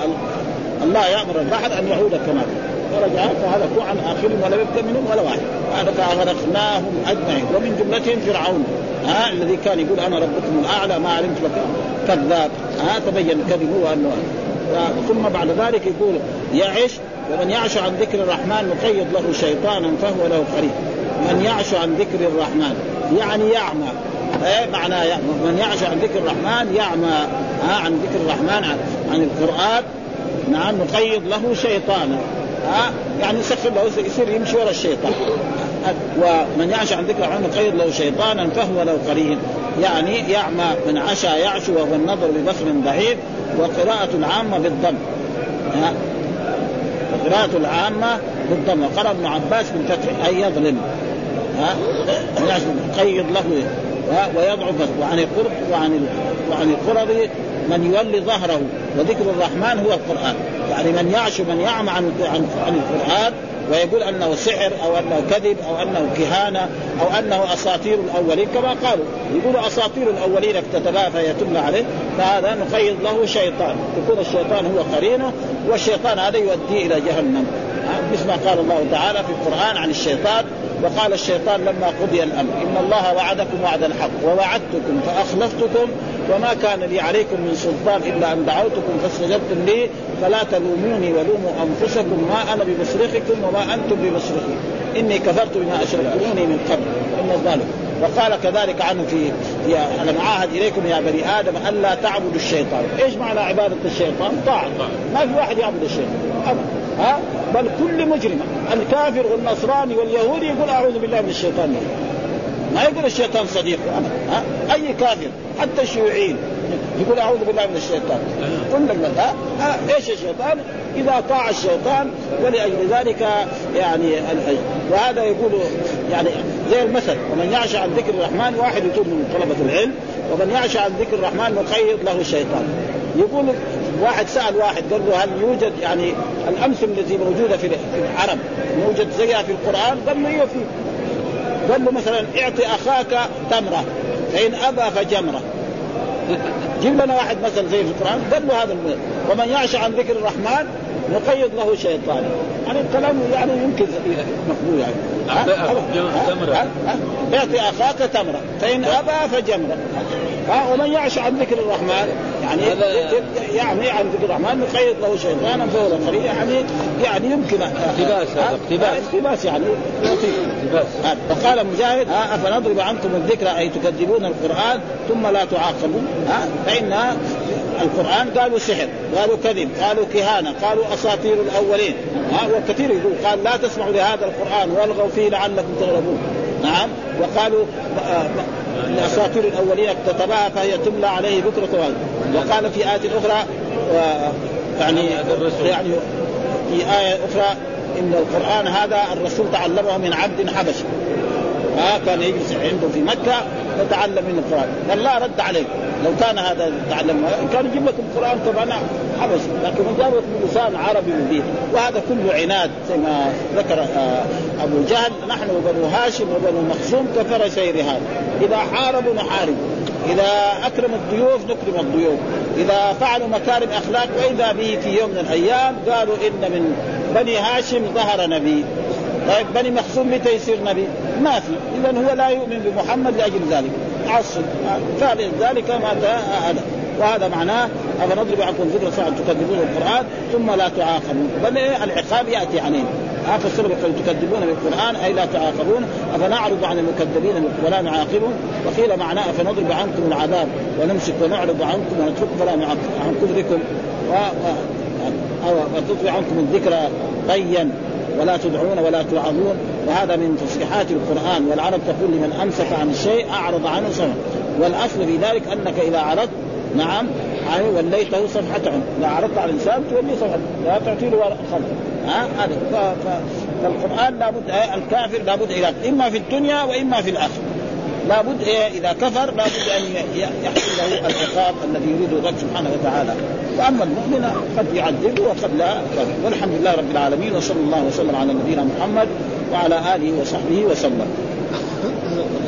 الله يأمر البحر أن يعود كما فرجع فهلكوا عن آخرهم ولم يبق منهم ولا واحد. هذا فاغرقناهم أجمعين. ومن جملتهم فرعون. ها الذي كان يقول أنا ربكم الأعلى ما علمت لكم كذاب. ها تبين كذبه وانه ثم بعد ذلك يقول يعش ومن يعش عن ذكر الرحمن نقيض له شيطانا فهو له قريب. من يعش عن ذكر الرحمن. يعني يعمى. إيه معناه يعمى. من يعش عن ذكر الرحمن يعمى. ها عن ذكر الرحمن عن, عن القرآن. نعم نقيض له شيطانا. ها؟ يعني يسخر له يصير يمشي ورا الشيطان. ومن يعش عن ذكر الرحمن نقيض له شيطانا فهو له قرين يعني يعمى من عشى يعشو وهو النظر ببصر ضعيف وقراءة العامة بالضم. قراءة العامة بالضم. وقرأ ابن عباس بالفتح أي يظلم. ها؟ قيض له. ويضعف وعن القرب وعن وعن القرب من يولي ظهره وذكر الرحمن هو القرآن. يعني من يعش من يعمى عن عن, القرآن ويقول أنه سحر أو أنه كذب أو أنه كهانة أو أنه أساطير الأولين كما قالوا. يقولوا أساطير الأولين اكتتبها فهي عليه فهذا نقيض له شيطان. يكون الشيطان هو قرينه والشيطان هذا يؤدي إلى جهنم. مثل ما قال الله تعالى في القرآن عن الشيطان وقال الشيطان لما قضي الأمر إن الله وعدكم وعد الحق ووعدتكم فأخلفتكم وما كان لي عليكم من سلطان إلا أن دعوتكم فاستجبتم لي فلا تلوموني ولوموا أنفسكم ما أنا بمصرخكم وما أنتم بمصرخي إني كفرت بما أشركتموني من قبل. إن الظالم وقال كذلك عنه في أنا معاهد إليكم يا بني آدم ألا تعبدوا الشيطان، إيش معنى عبادة الشيطان؟ طاعة، ما في واحد يعبد الشيطان. ابدا. ها؟ بل كل مجرم. الكافر والنصراني واليهودي يقول أعوذ بالله من الشيطان ما يقول الشيطان صديق ها؟ أي كافر حتى الشيوعيين يقول أعوذ بالله من الشيطان. كل ها, ها؟ إيش الشيطان؟ إذا طاع الشيطان ولأجل ذلك يعني وهذا يقول يعني زي المثل ومن يعش عن ذكر الرحمن واحد يقول من طلبة العلم ومن يعش عن ذكر الرحمن نقيض له الشيطان يقول واحد سأل واحد قال له هل يوجد يعني الامثله التي موجوده في العرب موجد زيها في القرآن؟ قال له أيوه في؟ قال له مثلا اعطي أخاك تمرة فإن أبى فجمرة. جيب لنا واحد مثلا زي في القرآن قال له هذا المثل ومن يعش عن ذكر الرحمن نقيض له شيطان يعني الكلام يعني يمكن مقبول يعني. تمرة اعطي أخاك تمرة فإن أبى فجمرة. ها ومن يعش عن ذكر الرحمن يعني يعني عن ذكر الرحمن نقيض له شيطانا فهو قريب يعني يعني يمكن اقتباس اقتباس. اقتباس يعني اقتباس. فقال مجاهد ها أفنضرب عنكم الذكر أي تكذبون القرآن ثم لا تعاقبون ها فإن القرآن قالوا سحر قالوا كذب قالوا كهانة قالوا أساطير الأولين. ها وكثير يقول قال لا تسمعوا لهذا القرآن والغوا فيه لعلكم تغلبون. نعم وقالوا الأساطير الأولين اكتتبها فهي تملى عليه بكرة وقال في آية أخرى يعني يعني في آية أخرى إن القرآن هذا الرسول تعلمه من عبد حبشي. ها كان يجلس عنده في مكة يتعلم من القرآن. قال لا رد عليك. لو كان هذا تعلم كان يجيب لكم القرآن طبعا حبشي لكن جابت بلسان عربي مبين. وهذا كله عناد زي ما ذكر آه، أبو جهل نحن وبنو هاشم وبنو مخزوم كفر سير هذا. إذا حاربوا نحارب. إذا اكرم الضيوف نكرم الضيوف. إذا فعلوا مكارم أخلاق وإذا به في يوم من الأيام قالوا إن من بني هاشم ظهر نبي. طيب بني مخزوم متى يصير نبي؟ ما في، اذا هو لا يؤمن بمحمد لأجل ذلك، عصب فلذلك مات هذا. وهذا معناه أفنضرب عنكم ذكر ساعة تكذبون القران ثم لا تعاقبون. بل العقاب يأتي عليهم هذا السبب تكذبون بالقرآن أي لا تعاقبون. أفنعرض عن المكذبين ولا نعاقبهم. وقيل معناه أفنضرب عنكم العذاب ونمسك ونعرض عنكم ونترك فلا نعاقب عن كفركم. و... و... وتطوي عنكم الذكر طيا. ولا تدعون ولا توعظون وهذا من تصريحات القرآن. والعرب تقول لمن أمسك عن الشيء أعرض عنه سمع والأصل في ذلك أنك إذا عرضت نعم يعني وليته صفحة إذا عرضت على الإنسان تولي صفحة لا تعطي له خلف ها؟ هذا. فالقرآن لابد الكافر لابد إلى إما في الدنيا وإما في الآخرة. لابد إيه إذا كفر لابد أن يحصل له العقاب الذي يريده الرب سبحانه وتعالى. واما المؤمن قد يعذبه وقد لا والحمد لله رب العالمين وصلى الله وسلم على نبينا محمد وعلى آله وصحبه وسلم.